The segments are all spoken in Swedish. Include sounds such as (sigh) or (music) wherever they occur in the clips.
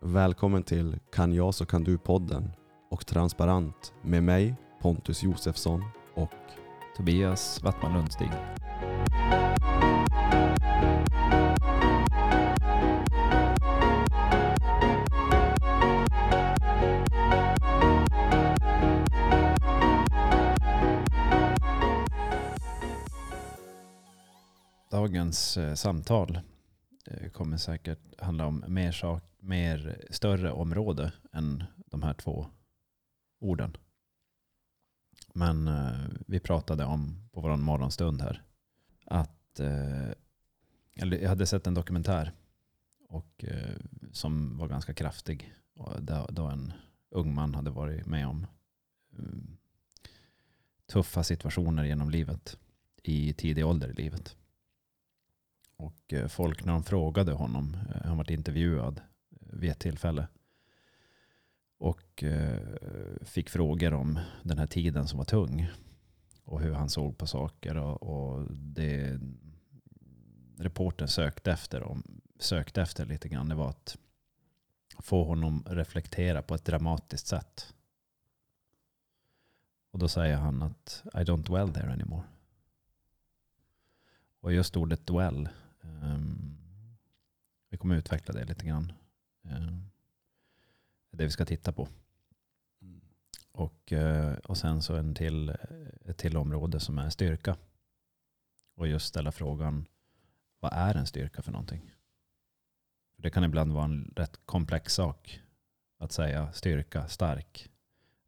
Välkommen till Kan jag så kan du-podden och Transparent med mig Pontus Josefsson och Tobias Wattman Lundstig. Dagens eh, samtal eh, kommer säkert handla om mer, saker mer större område än de här två orden. Men eh, vi pratade om på vår morgonstund här att eh, jag hade sett en dokumentär och, eh, som var ganska kraftig. Då, då en ung man hade varit med om eh, tuffa situationer genom livet i tidig ålder i livet. Och eh, folk när de frågade honom, eh, han varit intervjuad vid ett tillfälle och eh, fick frågor om den här tiden som var tung och hur han såg på saker. Och, och det reportern sökte efter, om, sökte efter lite grann, det var att få honom reflektera på ett dramatiskt sätt. Och då säger han att I don't dwell there anymore. Och just ordet dwell, um, vi kommer utveckla det lite grann. Um, det vi ska titta på. Och, eh, och sen så en till, ett till område som är styrka. Och just ställa frågan, vad är en styrka för någonting? För det kan ibland vara en rätt komplex sak att säga styrka, stark.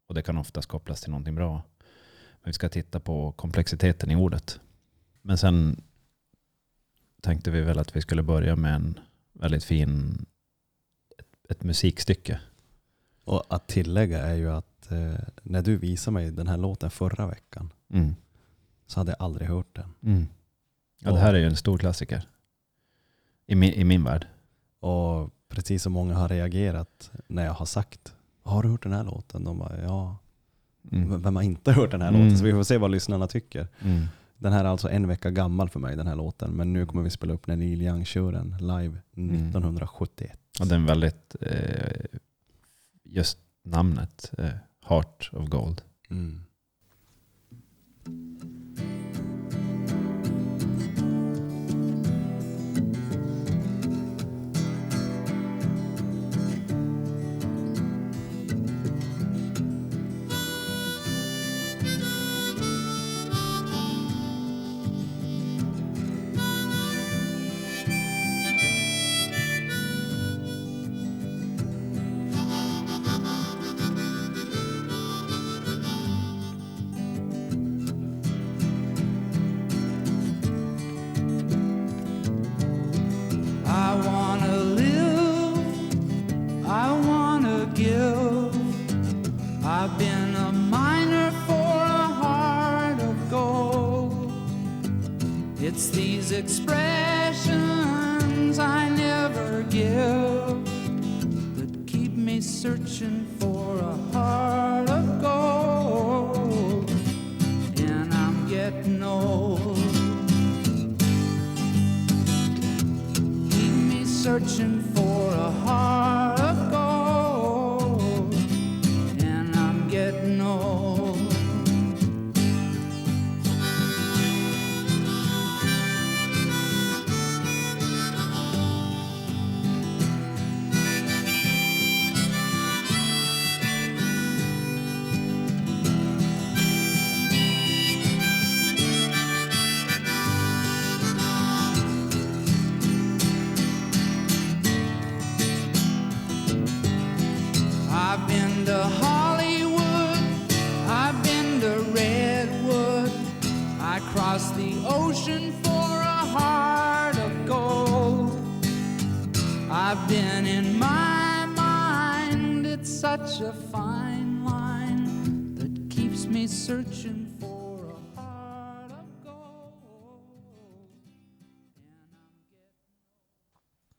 Och det kan oftast kopplas till någonting bra. Men vi ska titta på komplexiteten i ordet. Men sen tänkte vi väl att vi skulle börja med en väldigt fin, ett, musikstycke och att tillägga är ju att eh, när du visade mig den här låten förra veckan Mm. så hade jag aldrig hört den. Mm. Ja, det här är ju en stor klassiker. I min, I min värld. Och precis som många har reagerat när jag har sagt Har du hört den här låten? De bara ja. Mm. Vem har inte hört den här Mm. låten? Så vi får se vad lyssnarna tycker. Den här är alltså en vecka gammal för mig den här låten. Men nu kommer vi spela upp när Neil Young kör den live Mm. 1971. Och den är väldigt, eh, just namnet, eh, Heart of Gold. Mm. It's these expressions I never give that keep me searching for a heart of gold. And I'm getting old. Keep me searching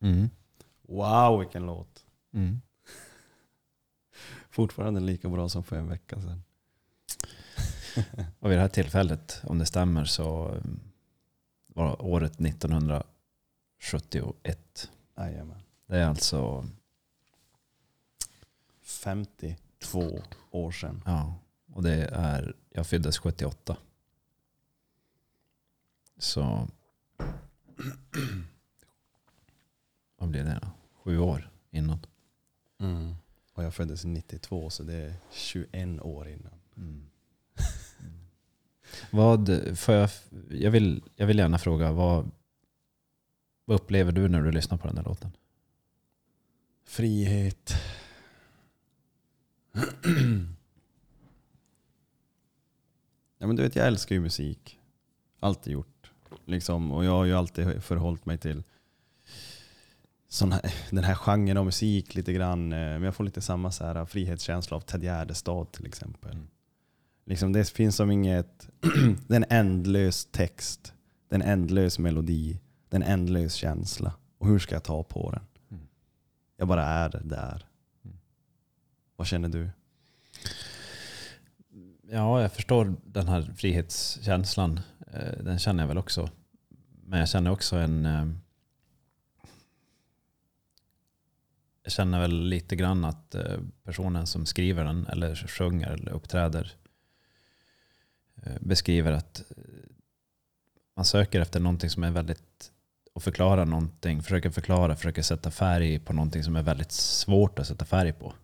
Mm. Wow vilken låt. Mm. (laughs) Fortfarande lika bra som för en vecka sedan. Och vid det här tillfället, om det stämmer, så um, var året 1971. Jajamän. Det är alltså 52 år sedan. Ja, och det är, jag föddes 78. Så, vad blir det då? Sju år innan. Mm. Och jag föddes 92 så det är 21 år innan. Mm. Vad, får jag, jag, vill, jag vill gärna fråga, vad, vad upplever du när du lyssnar på den där låten? Frihet. (clears throat) ja, men du vet, jag älskar ju musik. Alltid gjort. Liksom, och jag har ju alltid förhållit mig till sån här, den här genren av musik lite grann. eh, Men jag får lite samma så här, frihetskänsla av Ted Gärdestad till exempel. Mm. Liksom, det finns som inget... det är en ändlös text. Det är en ändlös melodi. Det är en ändlös känsla. Och hur ska jag ta på den? Mm. Jag bara är där. Mm. Vad känner du? Ja, jag förstår den här frihetskänslan. Eh, Den känner jag väl också. Men jag känner också en... eh, Jag känner väl lite grann att eh, personen som skriver den eller sjunger eller uppträder eh, beskriver att eh, man söker efter någonting som är väldigt och förklara någonting, försöker förklara, försöker sätta färg på någonting som är väldigt svårt att sätta färg på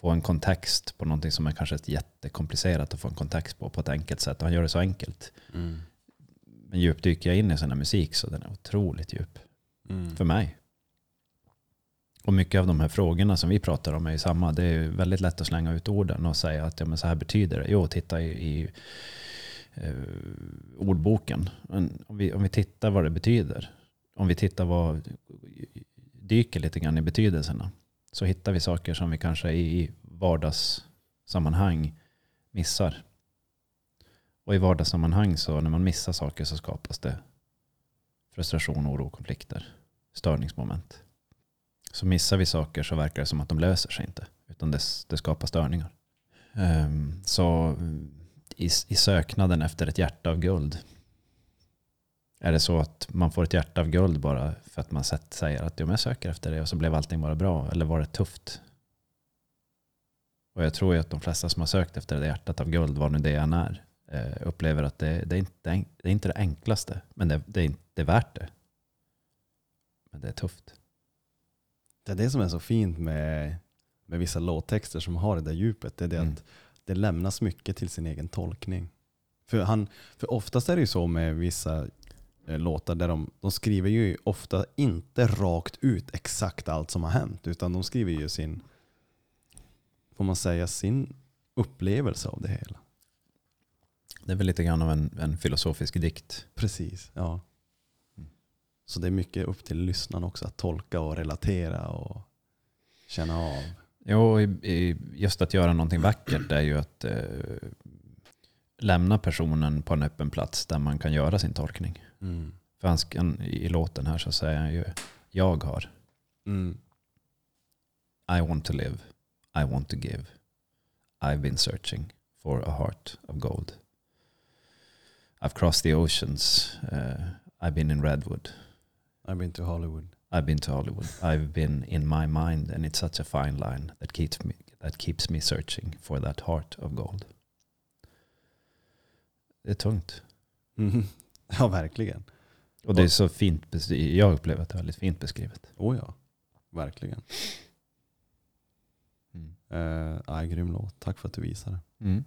få en kontext på någonting som är kanske ett jättekomplicerat att få en kontext på på ett enkelt sätt. Och han gör det så enkelt. Mm. Men djupdyker jag in i sån här musik så den är otroligt djup. Mm. För mig. Och mycket av de här frågorna som vi pratar om är ju samma. Det är ju väldigt lätt att slänga ut orden och säga att ja, men så här betyder det. Jo, titta i, i eh, ordboken. Men om, vi, om vi tittar vad det betyder. Om vi tittar vad dyker lite grann i betydelserna. Så hittar vi saker som vi kanske i vardagssammanhang missar. Och i vardagssammanhang så när man missar saker så skapas det frustration, oro, konflikter, störningsmoment. Så missar vi saker så verkar det som att de löser sig inte. Utan det, det skapar störningar. Ehm, så i, i söknaden efter ett hjärta av guld. Är det så att man får ett hjärta av guld bara för att man sett, säger att jag söker efter det och så blev allting bara bra? Eller var det tufft? Och jag tror ju att de flesta som har sökt efter det hjärtat av guld, vad nu det än är, eh, upplever att det, det, är inte, det är inte det enklaste. Men det, det, är, det är värt det. Men det är tufft. Det är det som är så fint med, med vissa låttexter som har det där djupet. Det är det Mm. att det lämnas mycket till sin egen tolkning. För, han, för oftast är det ju så med vissa eh, låtar där de, de skriver ju ofta inte rakt ut exakt allt som har hänt. Utan de skriver ju sin, får man säga, sin upplevelse av det hela. Det är väl lite grann av en, en filosofisk dikt. Precis, ja. Så det är mycket upp till lyssnaren också att tolka och relatera och känna av. Jo, just att göra någonting vackert är ju att eh, lämna personen på en öppen plats där man kan göra sin tolkning. Mm. För han, i låten här så säger han ju jag har. Mm. I want to live. I want to give. I've been searching for a heart of gold. I've crossed the oceans. Uh, I've been in Redwood. I've been to Hollywood. I've been to Hollywood. I've been in my mind and it's such a fine line that keeps me, that keeps me searching for that heart of gold. Det är tungt. Mhm. (laughs) Ja, verkligen. Och det är så fint. Jag upplever att det är väldigt fint beskrivet. Oh ja, verkligen. Mm. Uh, ja, grym låt. Tack för att du visade. Mm.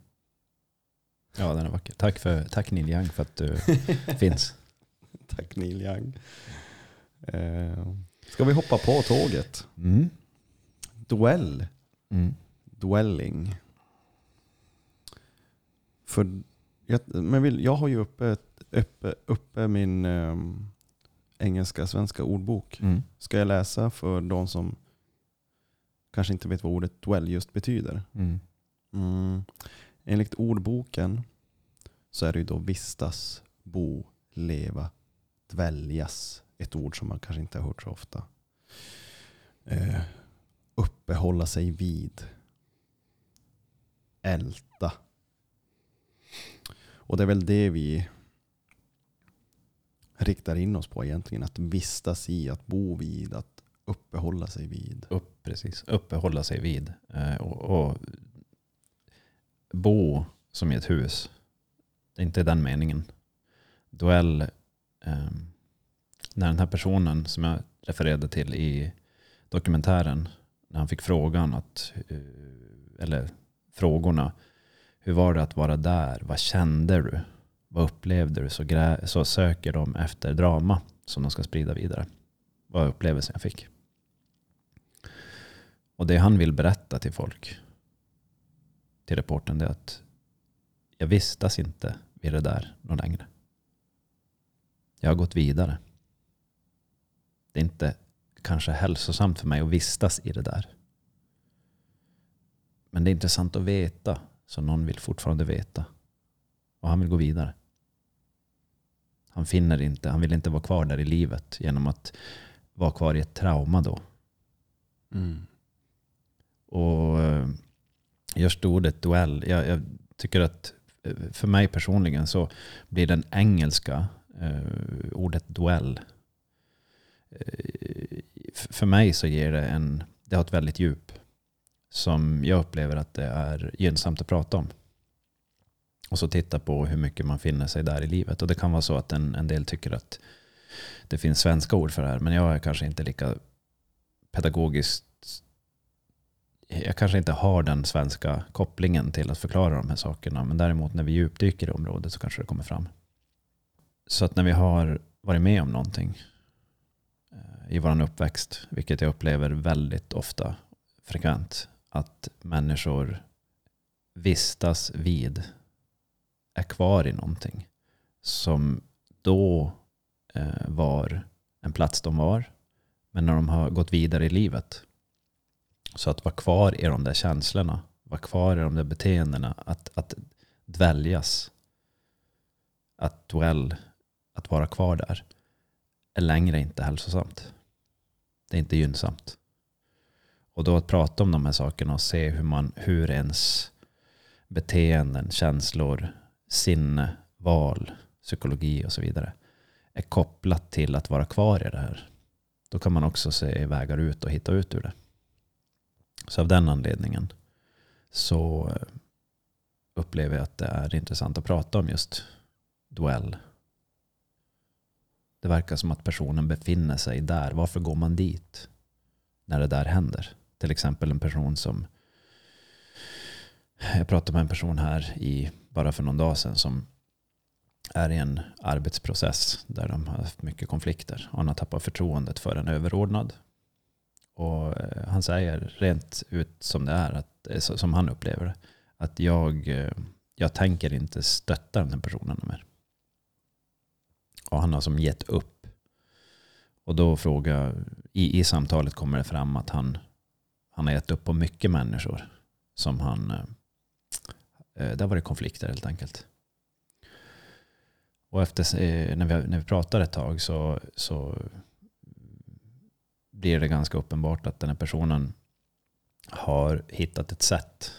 Ja, den är vacker. Tack, för, tack Neil Young för att du (laughs) finns. Tack Neil Young. Uh, ska vi hoppa på tåget? Mm. Duell. Mm. Dwelling. För jag, men vill, jag har ju uppe, uppe, uppe min um, engelska svenska ordbok. Mm. Ska jag läsa för de som kanske inte vet vad ordet dwell just betyder? Mm. Mm. Enligt ordboken så är det ju då vistas, bo, leva, dväljas. Ett ord som man kanske inte har hört så ofta. Eh, uppehålla sig vid. Älta. Och det är väl det vi riktar in oss på egentligen. Att vistas i, att bo vid, att Uppehålla sig vid. upp, precis, uppehålla sig vid. Eh, och, och bo som i ett hus. Det är inte den meningen. Duell, eh, när den här personen som jag refererade till i dokumentären, när han fick frågan att, eh, eller frågorna, hur var det att vara där? Vad kände du? Vad upplevde du? Så, grä, så söker de efter drama som de ska sprida vidare. Vad upplevelsen jag fick. Och det han vill berätta till folk, till reporten, det är att jag vistas inte vid det där någon längre. Jag har gått vidare. Det är inte kanske hälsosamt för mig att vistas i det där. Men det är intressant att veta, så någon vill fortfarande veta. Och han vill gå vidare. Han finner inte, han vill inte vara kvar där i livet genom att vara kvar i ett trauma då. Mm. Och eh, just ordet duell, jag, jag tycker att eh, för mig personligen så blir den engelska eh, ordet duell. Eh, för mig så ger det en, det har ett väldigt djup som jag upplever att det är gynnsamt att prata om. Och så titta på hur mycket man finner sig där i livet. Och det kan vara så att en, en del tycker att det finns svenska ord för det här. Men jag är kanske inte lika pedagogiskt jag kanske inte har den svenska kopplingen till att förklara de här sakerna. Men däremot när vi djupdyker i området så kanske det kommer fram. Så att när vi har varit med om någonting i vår uppväxt, vilket jag upplever väldigt ofta, frekvent, att människor vistas vid, är kvar i någonting som då eh, var en plats de var, men när de har gått vidare i livet så att vara kvar i de där känslorna, vara kvar i de där beteendena, att, att dväljas, att dwell, att vara kvar där, är längre inte hälsosamt. Det är inte gynnsamt. Och då att prata om de här sakerna och se hur, man, hur ens beteenden, känslor, sinne, val, psykologi och så vidare är kopplat till att vara kvar i det här. Då kan man också se vägar ut och hitta ut ur det. Så av den anledningen så eh, upplever jag att det är intressant att prata om just duell. Det verkar som att personen befinner sig där. Varför går man dit när det där händer? Till exempel en person som... Jag pratade med en person här i, bara för någon dag sedan som är i en arbetsprocess där de har haft mycket konflikter. Han har tappat förtroendet för en överordnad. Och eh, han säger rent ut som det är, att, eh, som han upplever det, att jag, eh, jag tänker inte stötta den här personen mer. Och han har som gett upp. Och då frågar, i, i samtalet kommer det fram att han, han har gett upp på mycket människor som han, eh, eh, där var det konflikter helt enkelt. Och efter, eh, när, vi, när vi pratar ett tag så, så blir det ganska uppenbart att den här personen har hittat ett sätt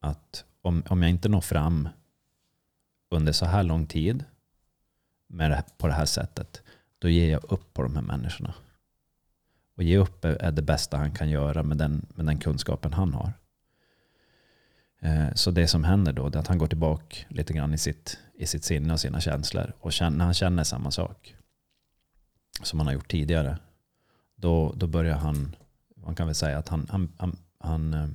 att om, om jag inte når fram under så här lång tid med det, på det här sättet, då ger jag upp på de här människorna. Och ge upp är, det bästa han kan göra med den, med den kunskapen han har. Eh, så det som händer då är att han går tillbaka lite grann i sitt, i sitt sinne och sina känslor. Och när han känner samma sak som han har gjort tidigare, då, då börjar han, man kan väl säga att han, han, han, han, eh,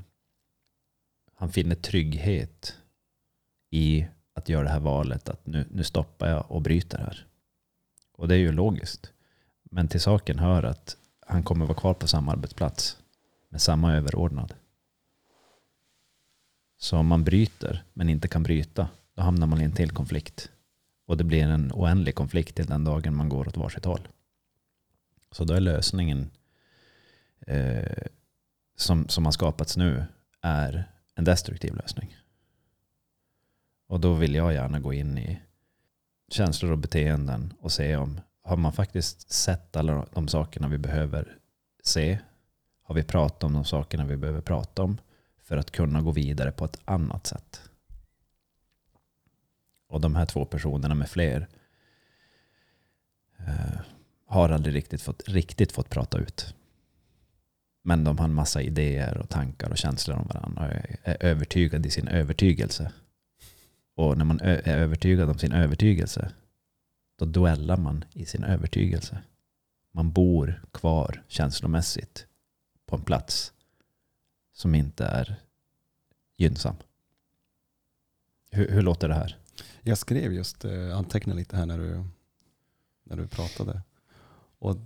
han finner trygghet i att göra det här valet. Att nu, nu stoppar jag och bryter här. Och det är ju logiskt. Men till saken hör att han kommer vara kvar på samma arbetsplats med samma överordnad. Så om man bryter men inte kan bryta, då hamnar man i en till konflikt. Och det blir en oändlig konflikt till den dagen man går åt varsitt håll. Så då är lösningen eh, som, som har skapats nu är en destruktiv lösning. Och då vill jag gärna gå in i känslor och beteenden och se om har man faktiskt sett alla de sakerna vi behöver se? Har vi pratat om de sakerna vi behöver prata om för att kunna gå vidare på ett annat sätt? Och de här två personerna med fler eh, har aldrig riktigt fått, riktigt fått prata ut. Men de har en massa idéer och tankar och känslor om varandra och är övertygade i sin övertygelse. Och när man är övertygad om sin övertygelse, då duellar man i sin övertygelse. Man bor kvar känslomässigt på en plats som inte är gynnsam. Hur, hur låter det här? Jag skrev just, eh, antecknade lite här när du, när du pratade. Och,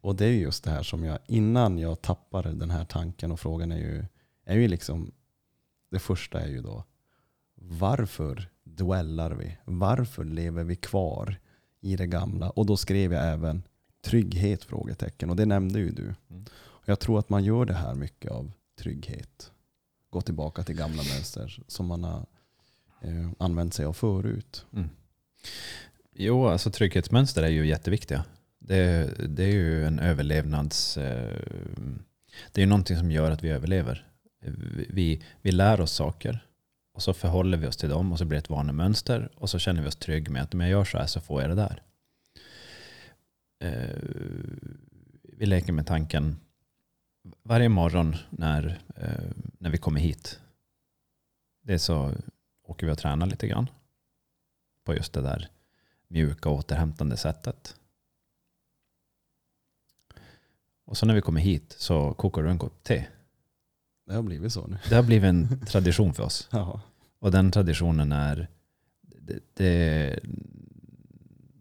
och det är ju just det här som jag, innan jag tappar den här tanken och frågan är ju, är ju liksom, det första är ju då, varför duellar vi? Varför lever vi kvar i det gamla? Och då skrev jag även trygghet? frågetecken Och det nämnde ju du. Mm. Och jag tror att man gör det här mycket av trygghet. Gå tillbaka till gamla mönster som man har eh, använt sig av förut. Mm. Jo, alltså trygghetsmönster är ju jätteviktiga. Det, det är ju en överlevnads... eh, Det är ju någonting som gör att vi överlever. Vi, vi lär oss saker och så förhåller vi oss till dem och så blir det ett vanemönster och så känner vi oss trygga med att om jag gör så här så får jag det där. Eh, vi leker med tanken varje morgon när, eh, när vi kommer hit. Det är så åker vi och tränar lite grann på just det där mjuka återhämtande sättet. Och så när vi kommer hit så kokar du en kopp te. Det har blivit så nu. Det har blivit en tradition för oss. (laughs) Ja. Och den traditionen är... Det, det,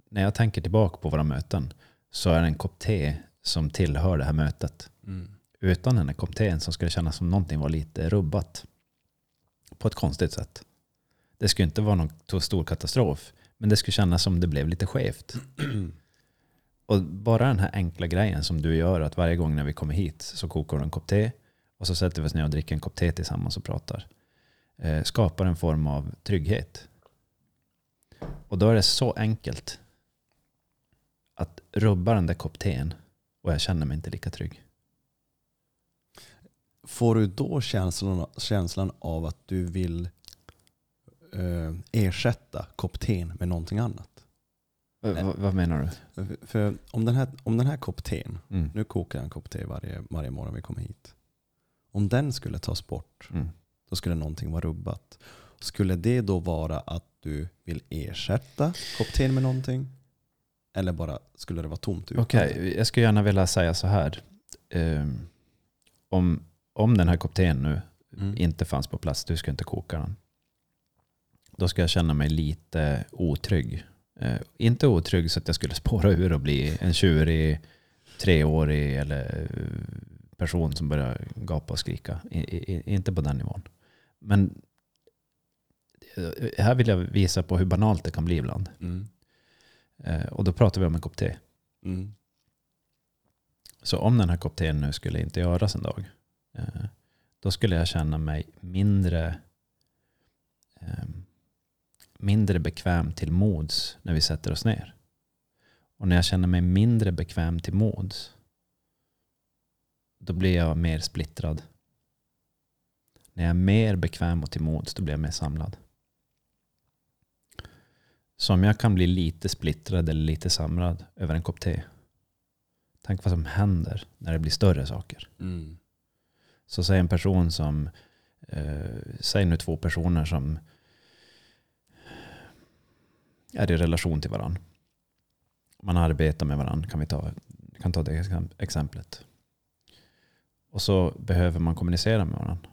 när jag tänker tillbaka på våra möten så är det en kopp te som tillhör det här mötet. Mm. Utan den här kopp teen så skulle det kännas som någonting var lite rubbat. På ett konstigt sätt. Det skulle inte vara någon to- stor katastrof. Men det skulle kännas som det blev lite skevt. (clears throat) Och bara den här enkla grejen som du gör, att varje gång när vi kommer hit så kokar du en kopp te och så sätter vi oss ner och dricker en kopp te tillsammans och pratar. Eh, skapar en form av trygghet. Och då är det så enkelt att rubba den där kopp teen och jag känner mig inte lika trygg. Får du då känslan, känslan av att du vill eh, ersätta kopp teen med någonting annat? V- vad menar du? För- om den här, om den här kopp teen, Mm. nu kokar jag en kopp te varje, varje morgon vi kommer hit. Om den skulle tas bort, Mm. då skulle någonting vara rubbat. Skulle det då vara att du vill ersätta kopp med någonting? Eller bara skulle det vara tomt? Okej, jag skulle gärna vilja säga så här. Ehm, om, om den här kopp teen nu Mm. inte fanns på plats, du skulle inte koka den. Då skulle jag känna mig lite otrygg. Eh, inte otrygg så att jag skulle spåra ur och bli en tjurig, treårig eller person som börjar gapa och skrika. I, i, inte på den nivån. Men eh, här vill jag visa på hur banalt det kan bli ibland. Mm. Eh, och då pratar vi om en kopp te. Mm. Så om den här kopp nu skulle inte göras en dag, eh, då skulle jag känna mig mindre, mindre bekväm till mods när vi sätter oss ner. Och när jag känner mig mindre bekväm till mods, då blir jag mer splittrad. När jag är mer bekväm och till mods, då blir jag mer samlad. Så om jag kan bli lite splittrad eller lite samlad över en kopp te, Tänk vad som händer när det blir större saker. Mm. Så säg en person som, eh, säg nu två personer som är i relation till varandra. Man arbetar med varandra, kan vi ta, kan ta det exem- exemplet. Och så behöver man kommunicera med varandra.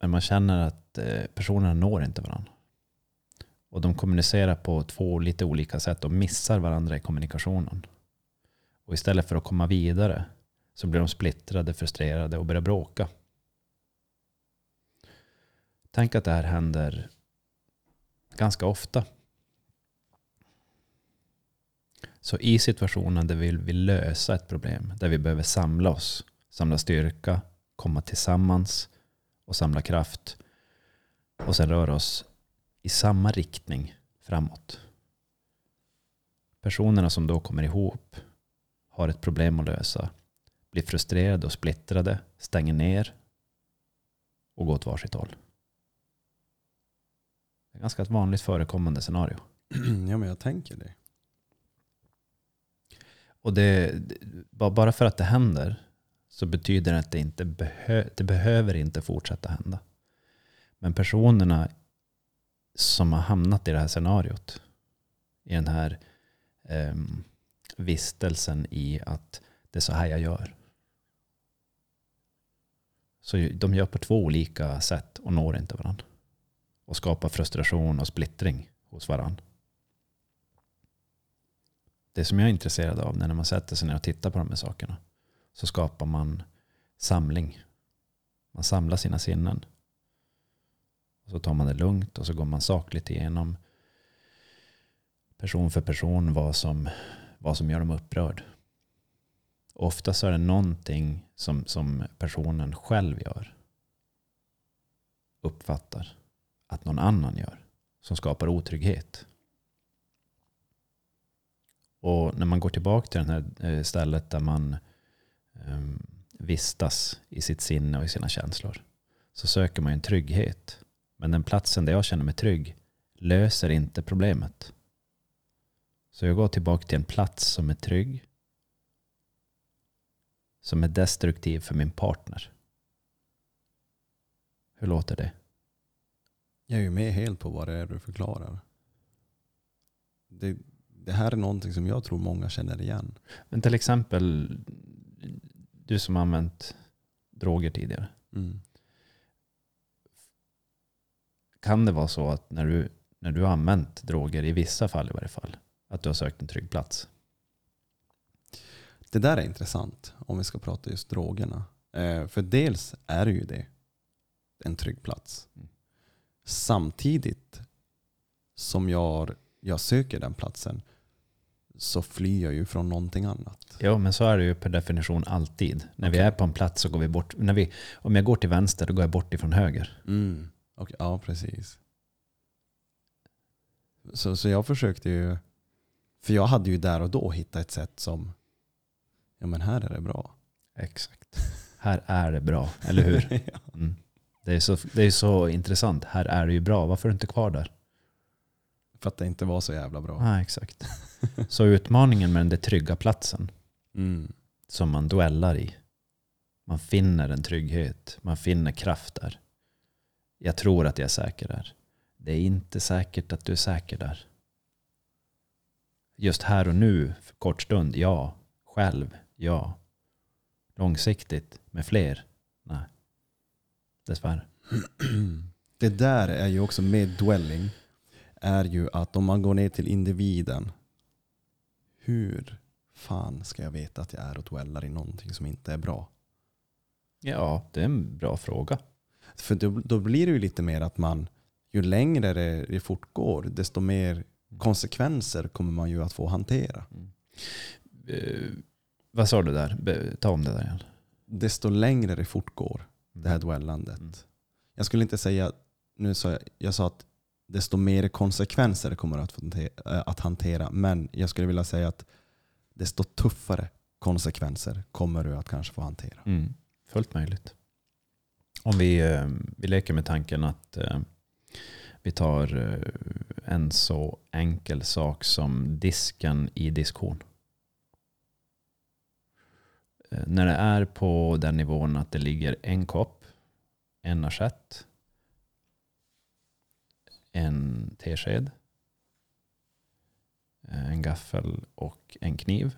Men man känner att eh, personerna når inte varandra. Och de kommunicerar på två lite olika sätt och missar varandra i kommunikationen. Och istället för att komma vidare så blir de splittrade, frustrerade och börjar bråka. Tänk att det här händer ganska ofta. Så i situationen där vi vill lösa ett problem, där vi behöver samla oss, samla styrka, komma tillsammans och samla kraft och sen röra oss i samma riktning framåt. Personerna som då kommer ihop har ett problem att lösa, blir frustrerade och splittrade, stänger ner och går åt varsitt håll. Det är ganska ett vanligt förekommande scenario. (clears throat) Ja men jag tänker det. Och det, bara för att det händer så betyder det att det inte behö, det behöver inte fortsätta hända. Men personerna som har hamnat i det här scenariot, i den här em, vistelsen i att det är så här jag gör. Så de gör på två olika sätt och når inte varandra. Och skapar frustration och splittring hos varandra. Det som jag är intresserad av när man sätter sig ner och tittar på de här sakerna så skapar man samling. Man samlar sina sinnen. Och så tar man det lugnt och så går man sakligt igenom person för person vad som, vad som gör dem upprörd. Ofta så är det någonting som, som personen själv gör. Uppfattar att någon annan gör. Som skapar otrygghet. Och när man går tillbaka till det här eh, stället där man ehm, vistas i sitt sinne och i sina känslor. Så söker man en trygghet. Men den platsen där jag känner mig trygg löser inte problemet. Så jag går tillbaka till en plats som är trygg. Som är destruktiv för min partner. Hur låter det? Jag är ju med helt på vad det är du förklarar. Det, det här är någonting som jag tror många känner igen. Men till exempel du som har använt droger tidigare. Mm. Kan det vara så att när du, när du har använt droger, i vissa fall i varje fall, att du har sökt en trygg plats? Det där är intressant om vi ska prata just drogerna. Eh, för dels är ju det. En trygg plats. Mm. Samtidigt som jag, jag söker den platsen så flyr jag ju från någonting annat. Ja, men så är det ju per definition alltid. När vi Okej. är på en plats så går vi bort. När vi, om jag går till vänster, då går jag bort ifrån höger. Mm. Och, ja, precis. Så, så jag försökte ju, för jag hade ju där och då hittat ett sätt som, ja men här är det bra. Exakt. Här är det bra, eller hur? (laughs) Ja. Mm. Det, är så, det är så intressant. Här är det ju bra. Varför är du inte kvar där? För att det inte var så jävla bra. Ja, exakt. Så utmaningen med den där trygga platsen Mm. som man duellar i. Man finner en trygghet. Man finner kraft där. Jag tror att jag är säker där. Det är inte säkert att du är säker där. Just här och nu, för kort stund, ja. Själv, ja. Långsiktigt, med fler, nej. Dessvärre. (clears throat) Det där är ju också med dwelling, är ju att om man går ner till individen, hur fan ska jag veta att jag är och dwellar i någonting som inte är bra? Ja, det är en bra fråga. För då, då blir det ju lite mer att man, ju längre det, det fortgår, desto mer konsekvenser kommer man ju att få hantera. Eh, vad sa du där? Be- Ta om det där igen. Desto längre det fortgår, det här dwellandet. Mm. Jag skulle inte säga, nu sa jag, jag sa att desto mer konsekvenser kommer att, eh, att hantera. Men jag skulle vilja säga att desto tuffare konsekvenser kommer du att kanske få hantera. Mm, fullt möjligt. Om vi, eh, vi leker med tanken att eh, vi tar en så enkel sak som disken i diskhon. När det är på den nivån att det ligger en kopp, en assiett, en tesked, eh, en gaffel och en kniv.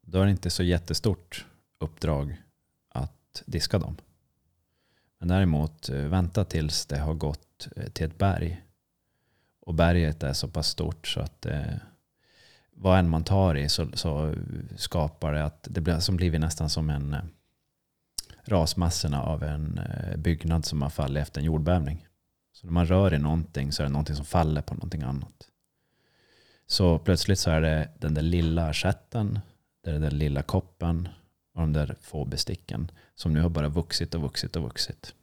Då är det inte så jättestort uppdrag att diska dem. Men däremot eh, vänta tills det har gått eh, till ett berg. Och berget är så pass stort så att eh, vad än man tar i så, så skapar det att det blir, som blir nästan som en eh, rasmassorna av en eh, byggnad som har fallit efter en jordbävning. Så när man rör i någonting så är det någonting som faller på någonting annat. Så plötsligt så är det den där lilla är den där lilla koppen och de där få besticken som nu har bara vuxit och vuxit och vuxit.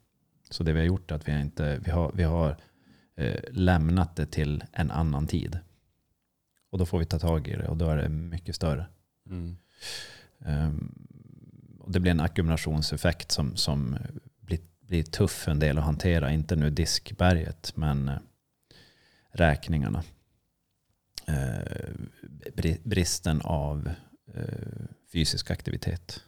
Så det vi har gjort är att vi har, inte, vi har, vi har eh, lämnat det till en annan tid. Och då får vi ta tag i det och då är det mycket större. Mm. Ehm, och det blir en ackumulationseffekt som, som blir, tuff för en del att hantera. Inte nu diskberget, men eh, räkningarna. Eh, bri- bristen av eh, fysisk aktivitet.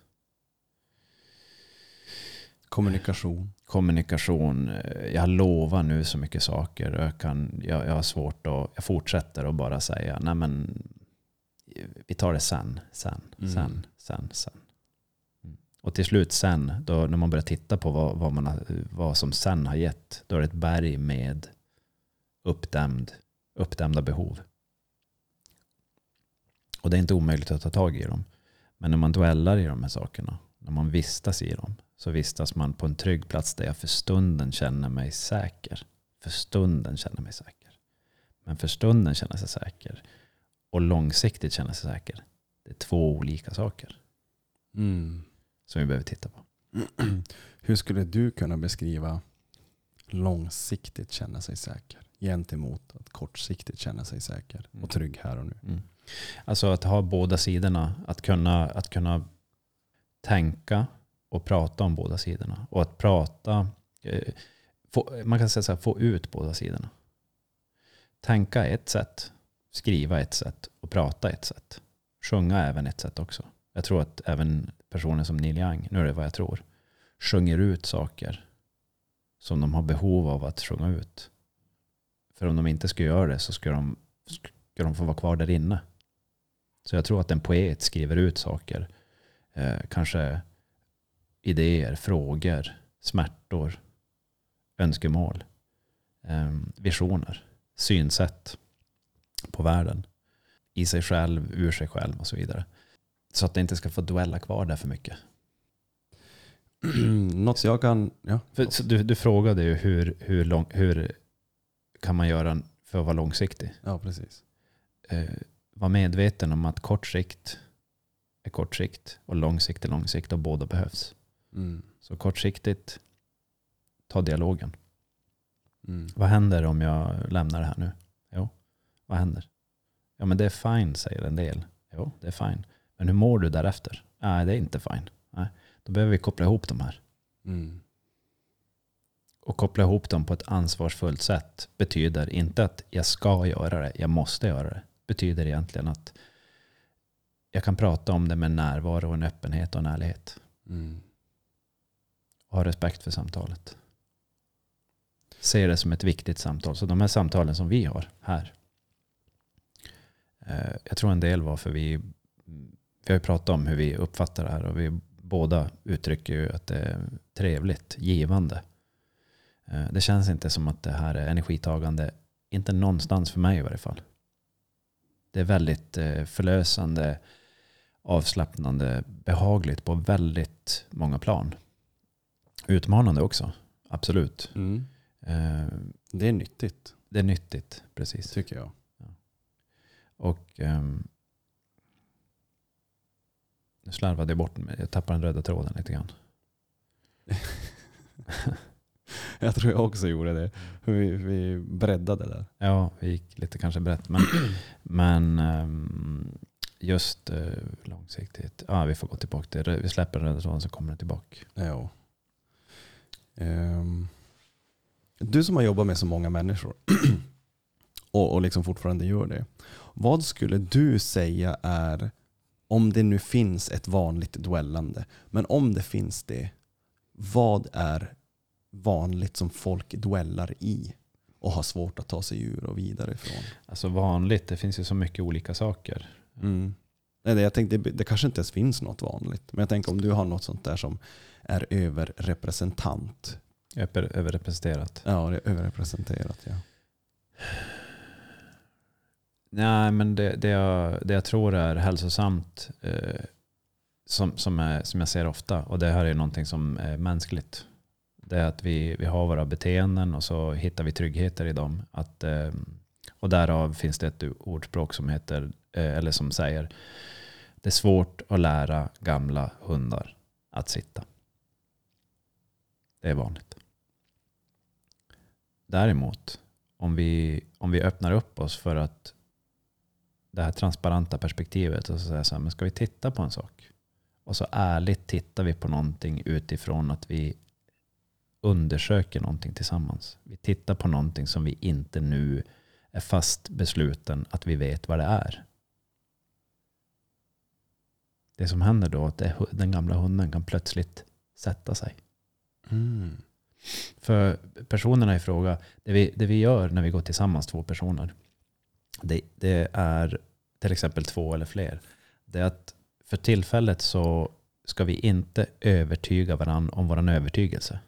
Kommunikation. Kommunikation. Jag lovar nu så mycket saker. Jag, kan, jag, jag har svårt att... Jag fortsätter att bara säga, nej men vi tar det sen, sen, Mm. sen, sen, sen. Och till slut sen, då, när man börjar titta på vad, vad, man har, vad som sen har gett, då är det ett berg med uppdämd, uppdämda behov. Och det är inte omöjligt att ta tag i dem. Men när man dwellar i de här sakerna, när man vistas i dem, så vistas man på en trygg plats där jag för stunden känner mig säker. För stunden känner mig säker. Men för stunden känner sig säker och långsiktigt känner sig säker. Det är två olika saker Mm som vi behöver titta på. (clears throat) Hur skulle du kunna beskriva långsiktigt känna sig säker gentemot att kortsiktigt känna sig säker Mm. och trygg här och nu? Mm. Alltså att ha båda sidorna. Att kunna, att kunna tänka och prata om båda sidorna. Och att prata, eh, få, man kan säga så här, få ut båda sidorna. Tänka ett sätt, skriva ett sätt och prata ett sätt. Sjunga även ett sätt också. Jag tror att även personer som Neil Young, nu är det vad jag tror, sjunger ut saker som de har behov av att sjunga ut. För om de inte skulle göra det så skulle de, ska de få vara kvar där inne. Så jag tror att en poet skriver ut saker, eh, kanske idéer, frågor, smärtor, önskemål, eh, visioner, synsätt på världen. I sig själv, ur sig själv och så vidare. Så att det inte ska få dwella kvar där för mycket. (clears throat) Något jag kan... Ja. För, du, du frågade ju hur, hur, lång, hur kan man göra för att vara långsiktig? ja, precis. eh, vara medveten om att kort sikt är kort sikt och lång sikt är lång sikt och båda behövs. Mm. Så kortsiktigt, ta dialogen. Mm. Vad händer om jag lämnar det här nu? Jo, vad händer? Ja men det är fine säger en del. Jo, det är fine. Men hur mår du därefter? Nej, det är inte fine. Nej, då behöver vi koppla ihop de här. Mm. Och koppla ihop dem på ett ansvarsfullt sätt betyder inte att jag ska göra det, jag måste göra det. Betyder egentligen att jag kan prata om det med närvaro och en öppenhet och en ärlighet. Mm. Och ha respekt för samtalet. Se det som ett viktigt samtal. Så de här samtalen som vi har här. eh, Jag tror en del var för vi, vi har ju pratat om hur vi uppfattar det här och vi båda uttrycker ju att det är trevligt, givande. Eh, Det känns inte som att det här är energitagande, inte någonstans för mig i varje fall. Det är väldigt eh, förlösande, avslappnande, behagligt på väldigt många plan. Utmanande också, absolut. Mm. Eh, Det är nyttigt, Det är nyttigt, precis. tycker jag. Och ehm, nu slarvade jag bort mig. Jag tappade den röda tråden lite grann. (laughs) Jag tror jag också gjorde det. Vi, vi breddade där. Ja, vi gick lite kanske brett. Men, (clears throat) men ehm, just uh, långsiktigt. Ja, vi får gå tillbaka till det. Vi släpper den röda tråden så kommer den tillbaka. Ja. Ehm, du som har jobbat med så många människor (clears throat) och, och liksom fortfarande gör det. Vad skulle du säga är, om det nu finns ett vanligt dwellande, men om det finns det, vad är vanligt som folk dwellar i och har svårt att ta sig ur och vidare ifrån? Alltså vanligt, det finns ju så mycket olika saker. Mm. Nej, jag tänkte, det, det kanske inte ens finns något vanligt, men jag tänker om du har något sånt där som är överrepresentant Över, överrepresenterat. Ja, det är överrepresenterat. Ja. Nej, men det, det, jag, det jag tror är hälsosamt, eh, som, som, är, som jag ser ofta, och det här är någonting som är mänskligt. Det är att vi, vi har våra beteenden och så hittar vi tryggheter i dem. Att, eh, och därav finns det ett ordspråk som heter, eh, eller som säger, det är svårt att lära gamla hundar att sitta. Det är vanligt. Däremot, om vi, om vi öppnar upp oss för att det här transparenta perspektivet och så säga så här, men ska vi titta på en sak? Och så ärligt tittar vi på någonting utifrån att vi undersöker någonting tillsammans. Vi tittar på någonting som vi inte nu är fast besluten att vi vet vad det är. Det som händer då är att den gamla hunden kan plötsligt sätta sig. Mm. För personerna i fråga, det vi, det vi gör när vi går tillsammans, två personer, det, det är till exempel två eller fler. Det är att för tillfället så ska vi inte övertyga varandra om vår övertygelse.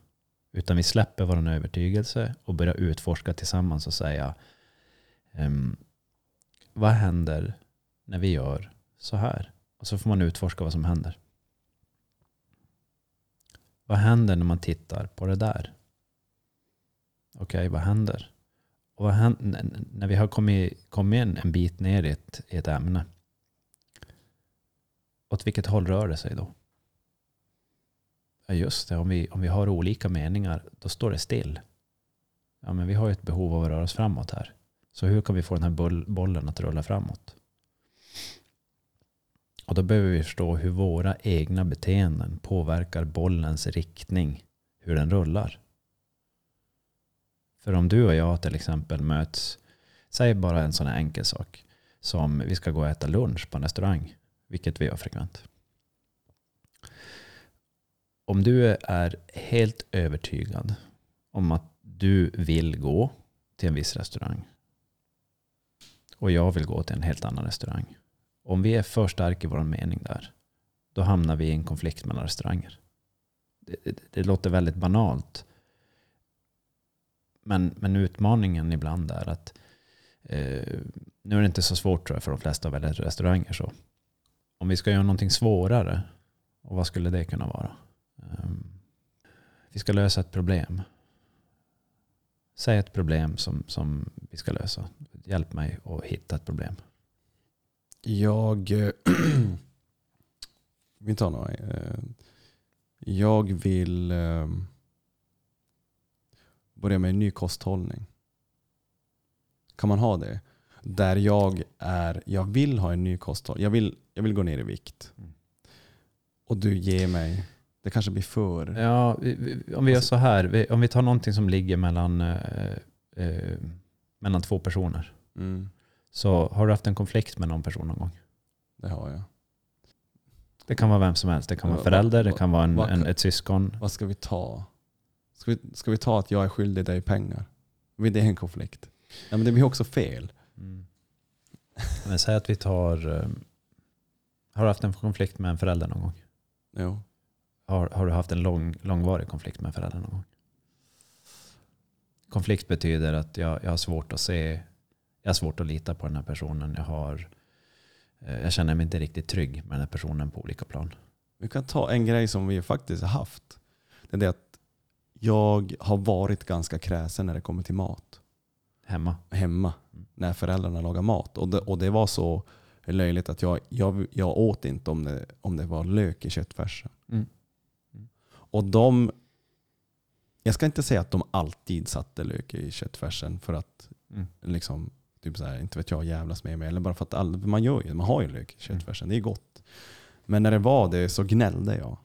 Utan vi släpper vår övertygelse och börjar utforska tillsammans och säga um, vad händer när vi gör så här? Och så får man utforska vad som händer. Vad händer när man tittar på det där? Okej, vad händer? Och vad händer när vi har kommit, kommit en, en bit ner i ett, i ett ämne? Åt vilket håll rör det sig då? Ja just det, om vi, om vi har olika meningar, då står det still. Ja men vi har ju ett behov av att röra oss framåt här. Så hur kan vi få den här bollen att rulla framåt? Och då behöver vi förstå hur våra egna beteenden påverkar bollens riktning, hur den rullar. För om du och jag till exempel möts, säg bara en sån här enkel sak som vi ska gå och äta lunch på en restaurang, vilket vi gör frekvent. Om du är helt övertygad om att du vill gå till en viss restaurang och jag vill gå till en helt annan restaurang. Om vi är för starka i vår mening där, då hamnar vi i en konflikt mellan restauranger. Det, det, det låter väldigt banalt. Men, men utmaningen ibland är att eh, nu är det inte så svårt tror jag för de flesta att välja restauranger. Så. Om vi ska göra någonting svårare, och vad skulle det kunna vara? Um, vi ska lösa ett problem. Säg ett problem som, som vi ska lösa. Hjälp mig att hitta ett problem. Jag... Eh, (clears throat) vi tar några. Eh, jag vill eh, börja med en ny kosthållning. Kan man ha det? Där jag är, jag vill ha en ny kosthållning. Jag vill, jag vill gå ner i vikt. Mm. Och du ger mig, det kanske blir för... Ja, om vi gör så här. Om vi tar någonting som ligger mellan, eh, eh, mellan två personer. Mm, Så har du haft en konflikt med någon person någon gång? det har jag. Det kan vara vem som helst. Det kan vara en förälder, det kan vara en, en, ett syskon. Vad ska vi ta? Ska vi, ska vi ta att jag är skyldig dig pengar? Det en konflikt? Ja, men det blir också fel. Mm. Men säg att vi tar... eh, Har du haft en konflikt med en förälder någon gång? Jo. Har, har du haft en lång, långvarig konflikt med en förälder någon gång? Konflikt betyder att jag, jag har svårt att se, jag har svårt att lita på den här personen. Jag, har, eh, jag känner mig inte riktigt trygg med den här personen på olika plan. Vi kan ta en grej som vi faktiskt har haft. Det är det att jag har varit ganska kräsen när det kommer till mat. Hemma. Hemma. Mm. När föräldrarna lagar mat. Och det, och det var så löjligt att jag, jag, jag åt inte om det, om det var lök i köttfärsen. Mm. Mm. Och de, jag ska inte säga att de alltid satte lök i köttfärsen för att Mm. liksom, typ så här, inte vet jag, jävlas med mig. Eller bara för att all, man, gör ju, man har ju lök i köttfärsen, det är gott. Men när det var det så gnällde jag.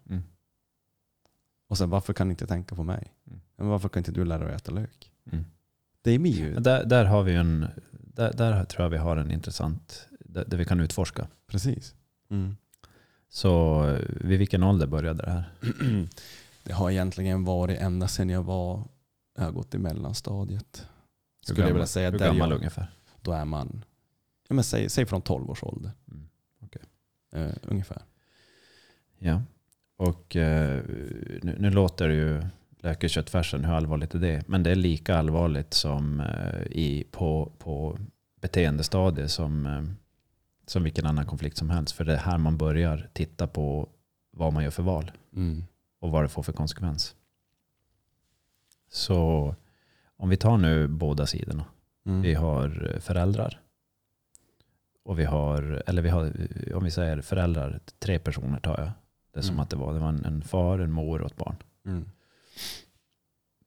Och sen varför kan ni inte tänka på mig? Mm. Men varför kan inte du lära dig att äta lök? Mm. Det ju, Men Där, där har vi en, där, där tror jag vi har en intressant, där, där vi kan utforska. precis. Mm. Så eh, vid vilken ålder började det här? (clears throat) Det har egentligen varit ända sedan jag var, jag har gått i mellanstadiet. Hur Skulle jag gammal- vilja säga. Hur Där gammal jag, ungefär? då är man, ja, men säg, säg från 12 års ålder. Mm. okej. Eh, ungefär. Ja, och eh, nu, nu låter det ju lök i köttfärsen, hur allvarligt är det? Men det är lika allvarligt som eh, i, på, på beteendestadiet som, eh, som vilken annan konflikt som helst. För det är här man börjar titta på vad man gör för val Mm. och vad det får för konsekvens. Så om vi tar nu båda sidorna. Mm. Vi har föräldrar. Och vi har, eller vi har, om vi säger föräldrar, tre personer tar jag. Det är som Mm. att det var, det var en, en far, en mor och ett barn. Mm.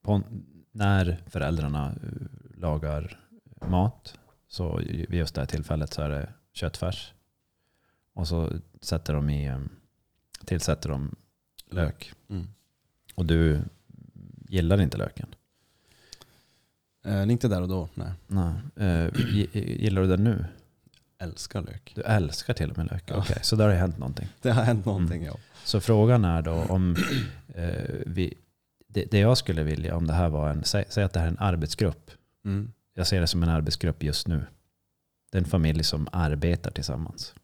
På, när föräldrarna eh, lagar mat, så vid just det här tillfället så är det köttfärs. Och så sätter de i, eh, tillsätter de lök. Mm. Och du gillar inte löken. Eh, inte där och då, nej. Nej. Eh, gi- gillar du den nu? älskar lök. Du älskar till och med lök. Ja. Okej, så där har det hänt någonting. Det har hänt någonting ja. Så frågan är då om eh, vi, det, det jag skulle vilja om det här var en, säg, säg att det här är en arbetsgrupp. Mm. Jag ser det som en arbetsgrupp just nu. Det är en familj som arbetar tillsammans.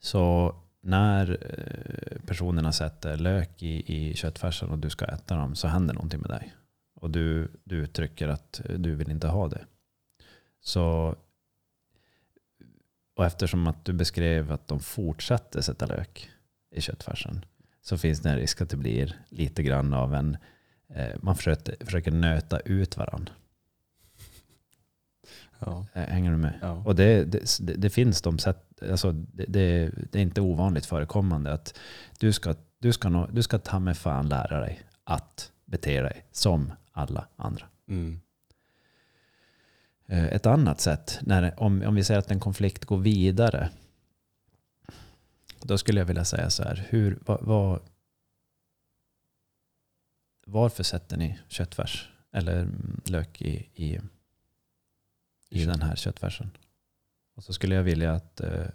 Så när eh, personerna sätter lök i, i köttfärsen och du ska äta dem så händer någonting med dig. Och du, du uttrycker att du vill inte ha det. Så, och eftersom att du beskrev att de fortsätter sätta lök i köttfärsen så finns det en risk att det blir lite grann av en, eh, man försöker, försöker nöta ut varandra. Ja. Hänger du med? Ja. Och det, det, det, det finns de sätt, alltså det, det, det är inte ovanligt förekommande att du ska, du, ska nå, du ska ta med fan lära dig att bete dig som alla andra. Mm. Eh, ett annat sätt, när, om, om vi säger att en konflikt går vidare, då skulle jag vilja säga så här, hur, va, va, varför sätter ni köttfärs eller lök i, i, i den här köttfärsen? Och så skulle jag vilja, att, eh,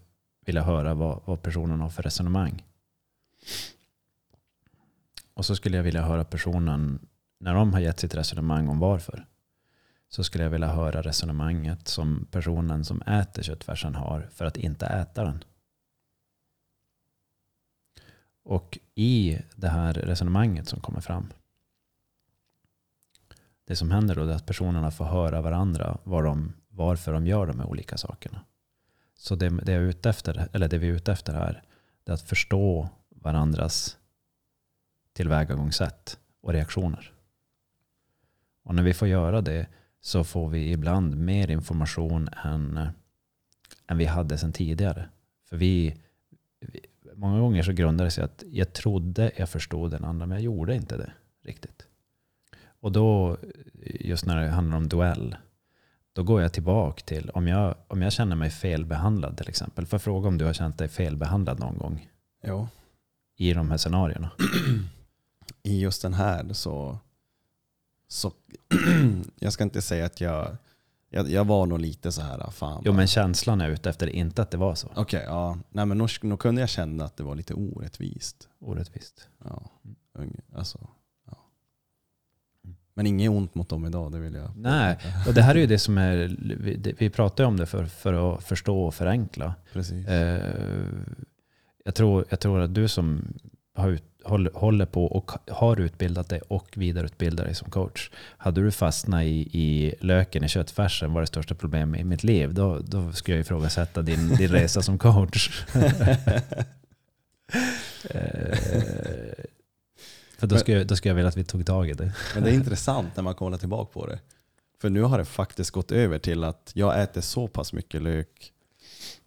vilja höra vad, vad personen har för resonemang. Och så skulle jag vilja höra personen, när de har gett sitt resonemang om varför, så skulle jag vilja höra resonemanget som personen som äter köttfärsen har för att inte äta den. Och i det här resonemanget som kommer fram, det som händer då är att personerna får höra varandra var de, varför de gör de här olika sakerna. Så det, det, jag är ute efter, eller det vi är ute efter här, är att förstå varandras tillvägagångssätt och reaktioner. Och när vi får göra det så får vi ibland mer information än, än vi hade sedan tidigare. För vi, vi, många gånger så grundar det sig att jag trodde jag förstod den andra men jag gjorde inte det riktigt. Och då, just när det handlar om duell, då går jag tillbaka till om jag, om jag känner mig felbehandlad till exempel. För fråga om du har känt dig felbehandlad någon gång Ja. i de här scenarierna. (clears throat) I just den här så, så (clears throat) jag ska inte säga att jag, jag, jag var nog lite så här, fan. Jo men känslan är ute efter inte att det var så. Okej, ja. Nej men nog, nog kunde jag känna att det var lite orättvist. Orättvist. Ja. Unge- Alltså, ja. Men inget ont mot dem idag, det vill jag. Nej, (laughs) och det här är ju det som är, vi, vi pratar ju om det för, för att förstå och förenkla. Precis. Eh, jag, tror, jag tror att du som har ut, håller, på och har utbildat dig och vidareutbildat dig som coach. Hade du fastnat i, i löken i köttfärsen var det största problemet i mitt liv. Då, då skulle jag ifrågasätta din, din (laughs) resa som coach. (laughs) Eh, för då skulle, då skulle jag vilja att vi tog tag i det. Men det är intressant när man kollar tillbaka på det. För nu har det faktiskt gått över till att jag äter så pass mycket lök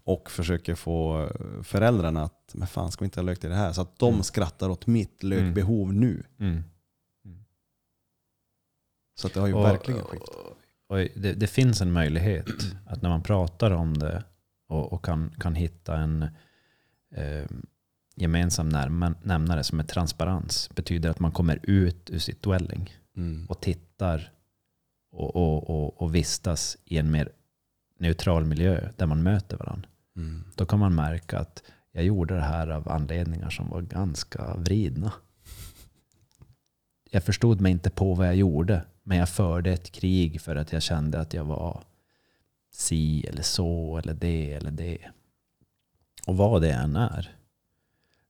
och försöker få föräldrarna att, men fan ska vi inte ha lök till det här? Så att de Mm. skrattar åt mitt lökbehov nu. Mm. Så att det har ju Och- verkligen skiftat. Och det, det finns en möjlighet att när man pratar om det och, och kan, kan hitta en eh, gemensam nämnare som är transparens betyder att man kommer ut ur sitt dwelling Mm. och tittar och, och, och, och vistas i en mer neutral miljö där man möter varandra. Mm. Då kan man märka att jag gjorde det här av anledningar som var ganska vridna. Jag förstod mig inte på vad jag gjorde, men jag förde ett krig för att jag kände att jag var si eller så eller det eller det. Och vad det än är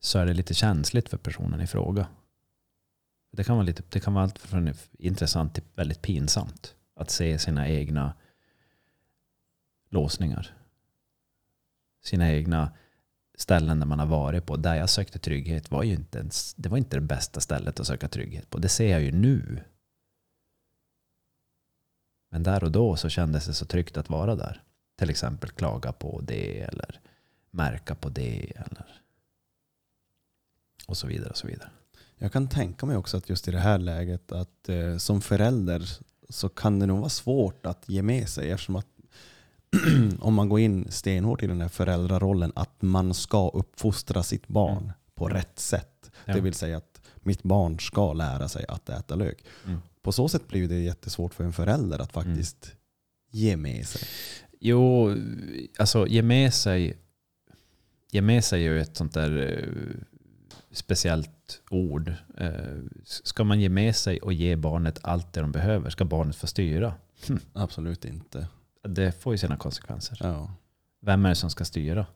så är det lite känsligt för personen i fråga. Det kan vara, lite, det kan vara allt från intressant till väldigt pinsamt att se sina egna låsningar sina egna ställen där man har varit på. Där jag sökte trygghet var ju inte ens, det var inte det bästa stället att söka trygghet på. Det ser jag ju nu. Men där och då så kändes det så tryggt att vara där. Till exempel klaga på det eller märka på det eller och så vidare och så vidare. Jag kan tänka mig också att just i det här läget att eh, som förälder så kan det nog vara svårt att ge med sig eftersom att (clears throat) om man går in stenhårt i den här föräldrarollen att man ska uppfostra sitt barn Mm. på rätt sätt. Ja. Det vill säga att mitt barn ska lära sig att äta lök. Mm. På så sätt blir det jättesvårt för en förälder att faktiskt ge med sig. Jo, alltså ge med sig. Ge med sig är ju ett sånt där eh, speciellt ord. Eh, ska man ge med sig och ge barnet allt det de behöver? Ska barnet få styra? Absolut inte. Det får ju sina konsekvenser. Ja. Vem är det som ska styra?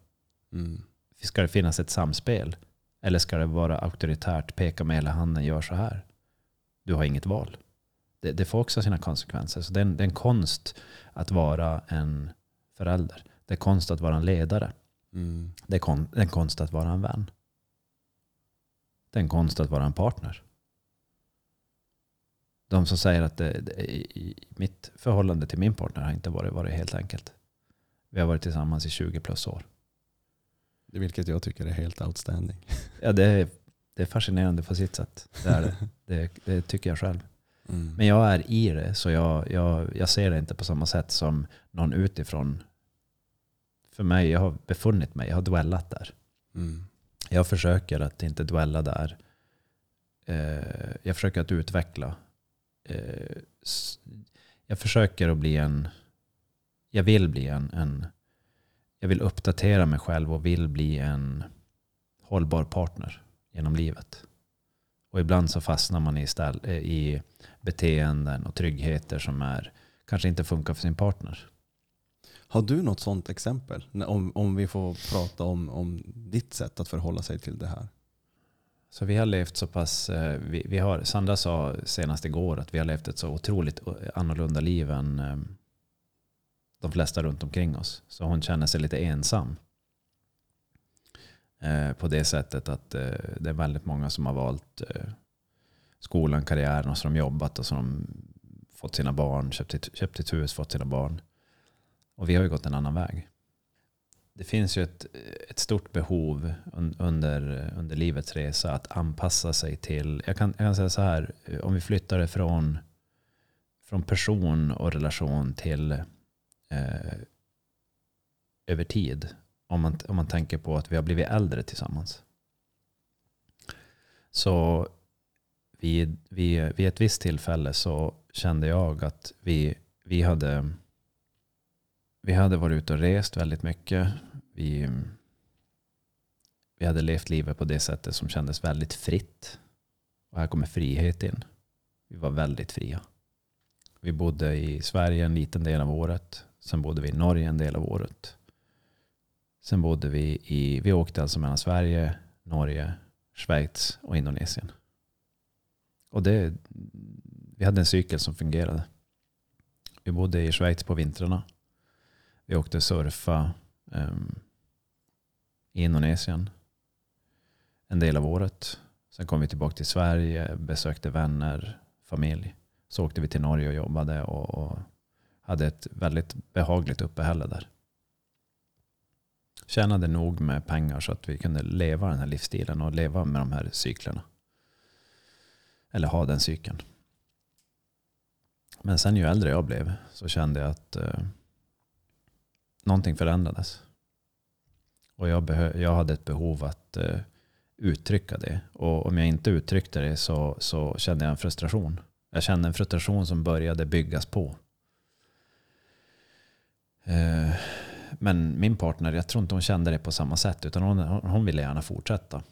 Mm. Ska det finnas ett samspel? Eller ska det vara auktoritärt, peka med hela handen, gör så här? Du har inget val. Det, det får också sina konsekvenser. Så det är, en, det är en konst att vara en förälder. Det är konst att vara en ledare. Mm. Det är, kon, det är en konst att vara en vän. Det är en konst att vara en partner. De som säger att det, det, i, mitt förhållande till min partner har inte varit, varit helt enkelt. Vi har varit tillsammans i 20 plus år. Vilket jag tycker är helt outstanding. (laughs) Ja, det, är, det är fascinerande på sitt sätt. Det, är det. Det, det tycker jag själv. Mm. Men jag är i det, så jag, jag, jag ser det inte på samma sätt som någon utifrån. För mig, jag har befunnit mig, jag har dwellat där. Mm. Jag försöker att inte dwella där. Eh, jag försöker att utveckla. Eh, jag försöker att bli en... Jag vill bli en, en... Jag vill uppdatera mig själv och vill bli en hållbar partner genom livet. Och ibland så fastnar man i, ställ, eh, i beteenden och tryggheter som är, kanske inte funkar för sin partner. Har du något sånt exempel? Om, om vi får prata om, om ditt sätt att förhålla sig till det här. Så vi har levt så pass, eh, vi, vi har, Sandra sa senast igår att vi har levt ett så otroligt eh, annorlunda liv än eh, de flesta runt omkring oss. Så hon känner sig lite ensam. På det sättet att det är väldigt många som har valt skolan, karriären och som jobbat och som fått sina barn, köpt ett, köpt ett hus, fått sina barn. Och vi har ju gått en annan väg. Det finns ju ett, ett stort behov under, under livets resa att anpassa sig till, jag kan, jag kan säga så här, om vi flyttar det från, från person och relation till eh, över tid. Om man, om man tänker på att vi har blivit äldre tillsammans. Så vid, vid, vid ett visst tillfälle så kände jag att vi, vi, hade, vi hade varit ute och rest väldigt mycket. Vi, vi hade levt livet på det sättet som kändes väldigt fritt. Och här kommer frihet in. Vi var väldigt fria. Vi bodde i Sverige en liten del av året. Sen bodde vi i Norge en del av året. Sen bodde vi i, vi åkte alltså mellan Sverige, Norge, Schweiz och Indonesien. Och det, vi hade en cykel som fungerade. Vi bodde i Schweiz på vintrarna. Vi åkte surfa um, i Indonesien en del av året. Sen kom vi tillbaka till Sverige, besökte vänner, familj. Så åkte vi till Norge och jobbade och, och hade ett väldigt behagligt uppehälle där. Tjänade nog med pengar så att vi kunde leva den här livsstilen och leva med de här cyklerna. Eller ha den cykeln. Men sen ju äldre jag blev så kände jag att eh, någonting förändrades. Och jag, jag hade ett behov att uh, uttrycka det. Och om jag inte uttryckte det så, så kände jag en frustration. Jag kände en frustration som började byggas på. Uh, men min partner, jag tror inte hon kände det på samma sätt. Utan hon, hon ville gärna fortsätta.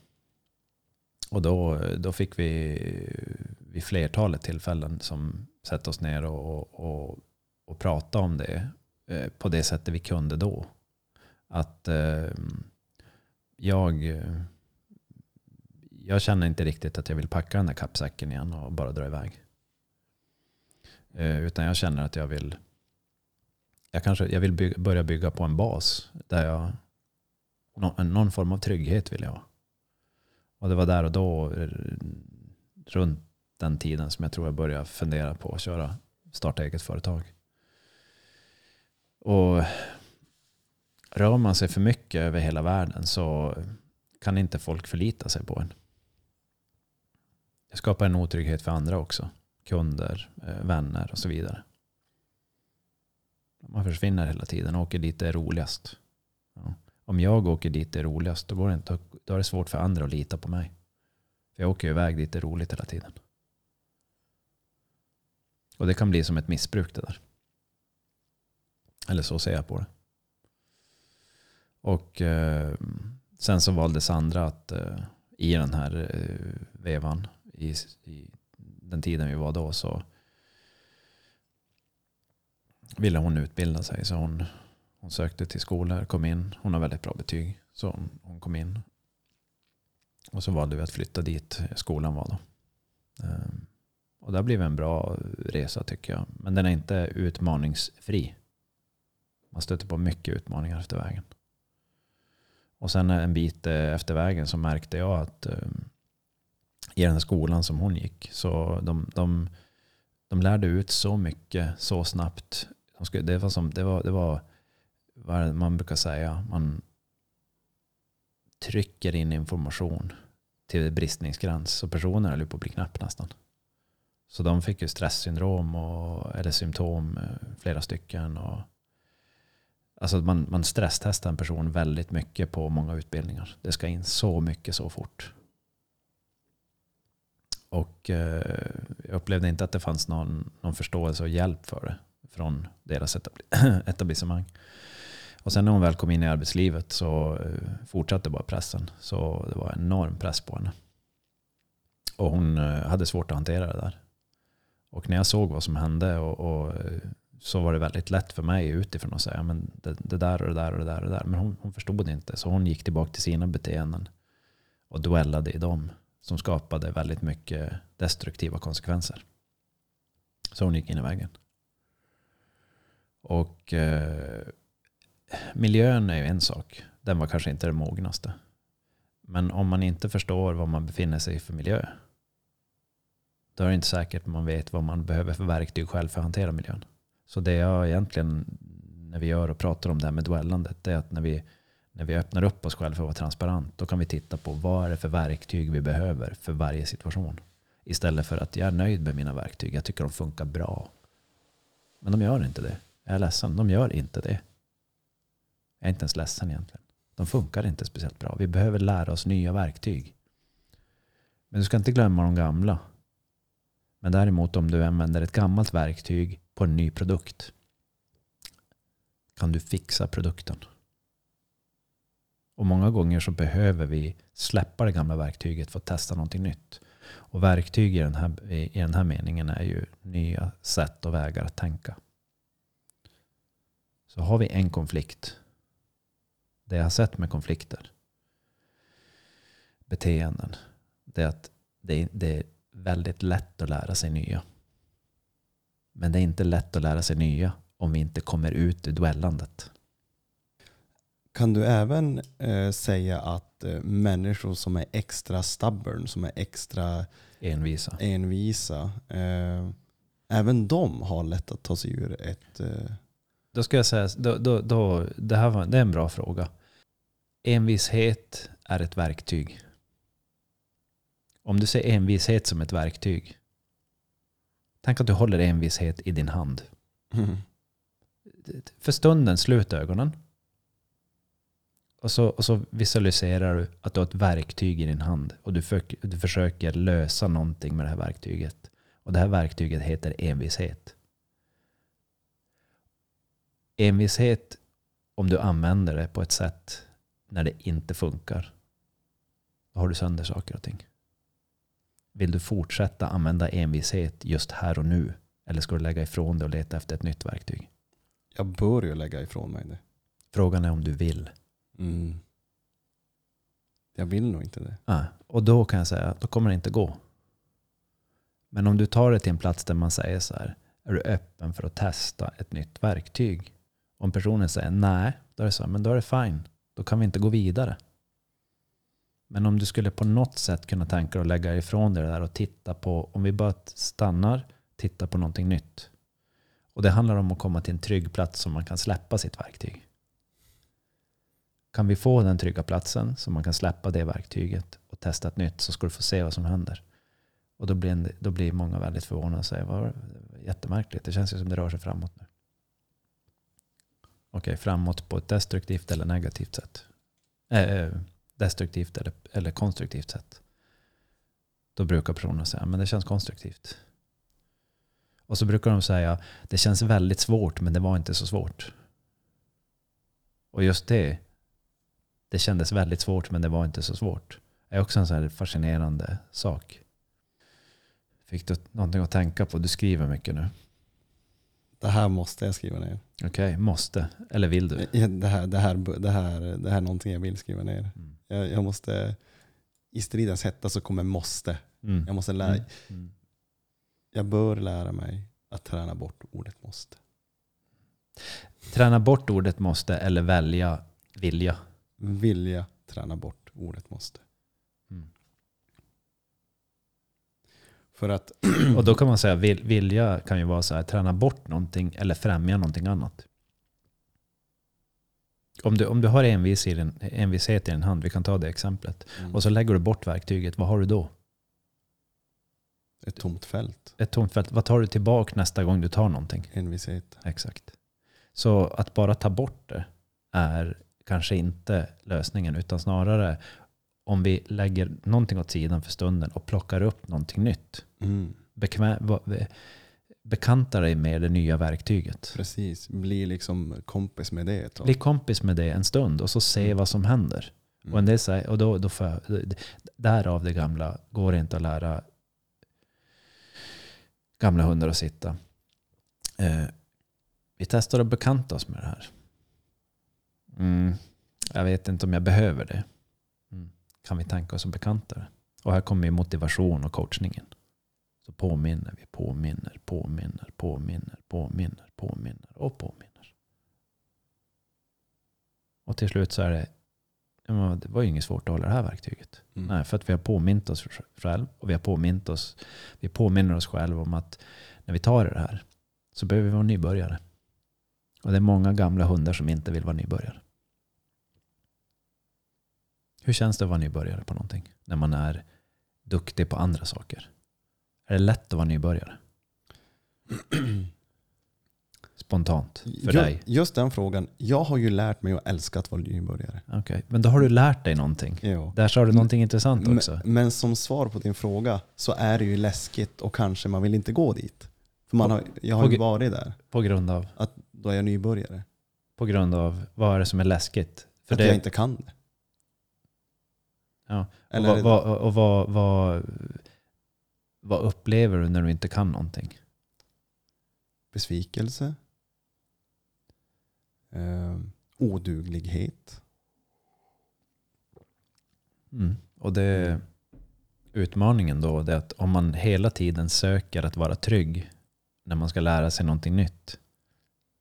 Och då, då fick vi vid flertalet tillfällen som sätta oss ner och, och, och prata om det eh, på det sättet vi kunde då. Att eh, jag, jag känner inte riktigt att jag vill packa den där kappsäcken igen och bara dra iväg. Eh, utan jag känner att jag vill jag, kanske, jag vill bygga, börja bygga på en bas där jag någon, någon form av trygghet vill jag ha. Och det var där och då eh, runt den tiden som jag tror jag började fundera på att köra starta eget företag. Och rör man sig för mycket över hela världen så kan inte folk förlita sig på en. Det skapar en otrygghet för andra också. Kunder, eh, vänner och så vidare. Man försvinner hela tiden och åker dit det är roligast. Ja. Om jag åker dit det är roligast då, går det inte, då är det svårt för andra att lita på mig. För jag åker iväg dit det är roligt hela tiden. Och det kan bli som ett missbruk det där. Eller så ser jag på det. Och eh, sen så valde Sandra att eh, i den här eh, vevan, i, i den tiden vi var då, så ville hon utbilda sig. Så hon, hon sökte till skolor, kom in. Hon har väldigt bra betyg. Så hon, hon kom in. Och så valde vi att flytta dit skolan var då. Ehm, och det har blivit en bra resa tycker jag. Men den är inte utmaningsfri. Man stöter på mycket utmaningar efter vägen. Och sen en bit eh, efter vägen så märkte jag att eh, i den här skolan som hon gick så de, de, de lärde ut så mycket så snabbt. De skulle, det var som det var, det var vad man brukar säga. Man trycker in information till bristningsgräns. Så personer höll på att bli knäpp nästan. Så de fick ju stresssyndrom och, eller symptom, eh, flera stycken. Och, alltså man, man stresstestar en person väldigt mycket på många utbildningar. Det ska in så mycket så fort. Och eh, jag upplevde inte att det fanns någon, någon förståelse och hjälp för det från deras (clears throat) etablissemang. Och sen när hon väl kom in i arbetslivet så eh, fortsatte bara pressen. Så det var enorm press på henne. Och hon eh, hade svårt att hantera det där. Och när jag såg vad som hände och, och eh, så var det väldigt lätt för mig utifrån att säga men det, det, där och det där och det där och det där. Men hon, hon förstod inte. Så hon gick tillbaka till sina beteenden och duellade i dem. Som skapade väldigt mycket destruktiva konsekvenser. Så hon gick in i väggen. Och eh, miljön är ju en sak. Den var kanske inte det mognaste. Men om man inte förstår vad man befinner sig i för miljö. Då är det inte säkert man vet vad man behöver för verktyg själv för att hantera miljön. Så det jag egentligen, när vi gör och pratar om det här med duellandet, det är att när vi, när vi öppnar upp oss själva för att vara transparent, då kan vi titta på vad är det för verktyg vi behöver för varje situation. Istället för att jag är nöjd med mina verktyg, jag tycker de funkar bra. Men de gör inte det. Jag är ledsen, de gör inte det. Jag är inte ens ledsen egentligen. De funkar inte speciellt bra. Vi behöver lära oss nya verktyg. Men du ska inte glömma de gamla. Men däremot om du använder ett gammalt verktyg på en ny produkt kan du fixa produkten. Och många gånger så behöver vi släppa det gamla verktyget för att testa någonting nytt. Och verktyg i den här, i den här meningen är ju nya sätt och vägar att tänka. Så har vi en konflikt det jag har sett med konflikter, beteenden, det är att det, det är väldigt lätt att lära sig nya. Men det är inte lätt att lära sig nya om vi inte kommer ut ur duellandet. Kan du även eh, säga att eh, människor som är extra stubborn, som är extra Envisa. envisa, eh, även de har lätt att ta sig ur ett... Eh, Då ska jag säga, då, då, då, det här var, det är en bra fråga. Envishet är ett verktyg. Om du ser envishet som ett verktyg. Tänk att du håller envishet i din hand. För stunden, slut ögonen. Och så, och så visualiserar du att du har ett verktyg i din hand. Och du, för, du försöker lösa någonting med det här verktyget. Och det här verktyget heter envishet. Envishet, om du använder det på ett sätt när det inte funkar, då har du sönder saker och ting. Vill du fortsätta använda envishet just här och nu? Eller ska du lägga ifrån dig och leta efter ett nytt verktyg? jag bör ju lägga ifrån mig det. Frågan är om du vill. Mm. Jag vill nog inte det. Ah, och då kan jag säga att då kommer det inte gå. Men om du tar det till en plats där man säger så här, är du öppen för att testa ett nytt verktyg? Om personen säger nej, då är det så här, men då är det fine. Då kan vi inte gå vidare. Men om du skulle på något sätt kunna tänka dig att lägga ifrån dig det där och titta på, om vi bara stannar, titta på någonting nytt. Och det handlar om att komma till en trygg plats som man kan släppa sitt verktyg. Kan vi få den trygga platsen så man kan släppa det verktyget och testa ett nytt så ska du få se vad som händer. Och då blir, en, då blir många väldigt förvånade och säger vad jättemärkligt, det känns ju som det rör sig framåt nu. Okej, framåt på ett destruktivt eller negativt sätt. Äh, destruktivt eller, eller konstruktivt sätt. Då brukar personen säga, men det känns konstruktivt. Och så brukar de säga, det känns väldigt svårt men det var inte så svårt. Och just det, det kändes väldigt svårt men det var inte så svårt. Det är också en så här fascinerande sak. Fick du någonting att tänka på? Du skriver mycket nu. Det här måste jag skriva ner. Okej, måste. Eller vill du? Det här, det, här, det, här, det här är någonting jag vill skriva ner. Mm. Jag, jag måste, I stridens hetta så kommer måste. Mm. Jag, måste lära, Mm. Mm. jag bör lära mig att träna bort ordet måste. Träna bort ordet måste eller välja vilja. Vilja träna bort ordet måste. Mm. För att, Och då kan man säga vil, vilja kan ju vara så här, träna bort någonting eller främja någonting annat. Om du, om du har envis i din, envishet i din hand, vi kan ta det exemplet, och så lägger du bort verktyget, vad har du då? ett tomt fält, Ett tomt fält. Vad tar du tillbaka nästa gång du tar någonting? envishet. Exakt. Så att bara ta bort det är kanske inte lösningen, utan snarare om vi lägger någonting åt sidan för stunden och plockar upp någonting nytt. Mm. Bekvä- va- be- bekanta dig med det nya verktyget. Precis, bli liksom kompis med det. Bli kompis med det en stund och så se Mm. vad som händer. Mm. Och, en del säger, och då, då får jag, därav det gamla, går det inte att lära gamla hundar att sitta. Eh, vi testar att bekanta oss med det här. Mm, jag vet inte om jag behöver det. Mm. Kan vi tänka oss att bekanta det? Och här kommer ju motivation och coachningen. Så påminner vi, påminner, påminner, påminner, påminner, påminner och påminner. Och till slut så är det, det var ju inget svårt att hålla det här verktyget. Mm. Nej, för att vi har påmint oss själv och vi har påmint oss, vi påminner oss själva om att när vi tar det här så behöver vi vara nybörjare. Och det är många gamla hundar som inte vill vara nybörjare. Hur känns det att vara nybörjare på någonting? När man är duktig på andra saker. Är det lätt att vara nybörjare? (clears throat) Spontant för Ju- dig. Just den frågan. Jag har ju lärt mig att älska att vara nybörjare. Okej, men då har du lärt dig någonting. Ja. Där sa du någonting intressant Men, också. men som svar på din fråga så är det ju läskigt och kanske man vill inte gå dit. För man har, jag har Och- ju varit där. På grund av, Att då är jag nybörjare. på grund av vad är det som är läskigt? För att det, jag inte kan det. ja. Eller och vad, vad, och vad, vad, vad upplever du när du inte kan någonting? besvikelse. Eh, oduglighet. Mm. Och det utmaningen då är att om man hela tiden söker att vara trygg när man ska lära sig någonting nytt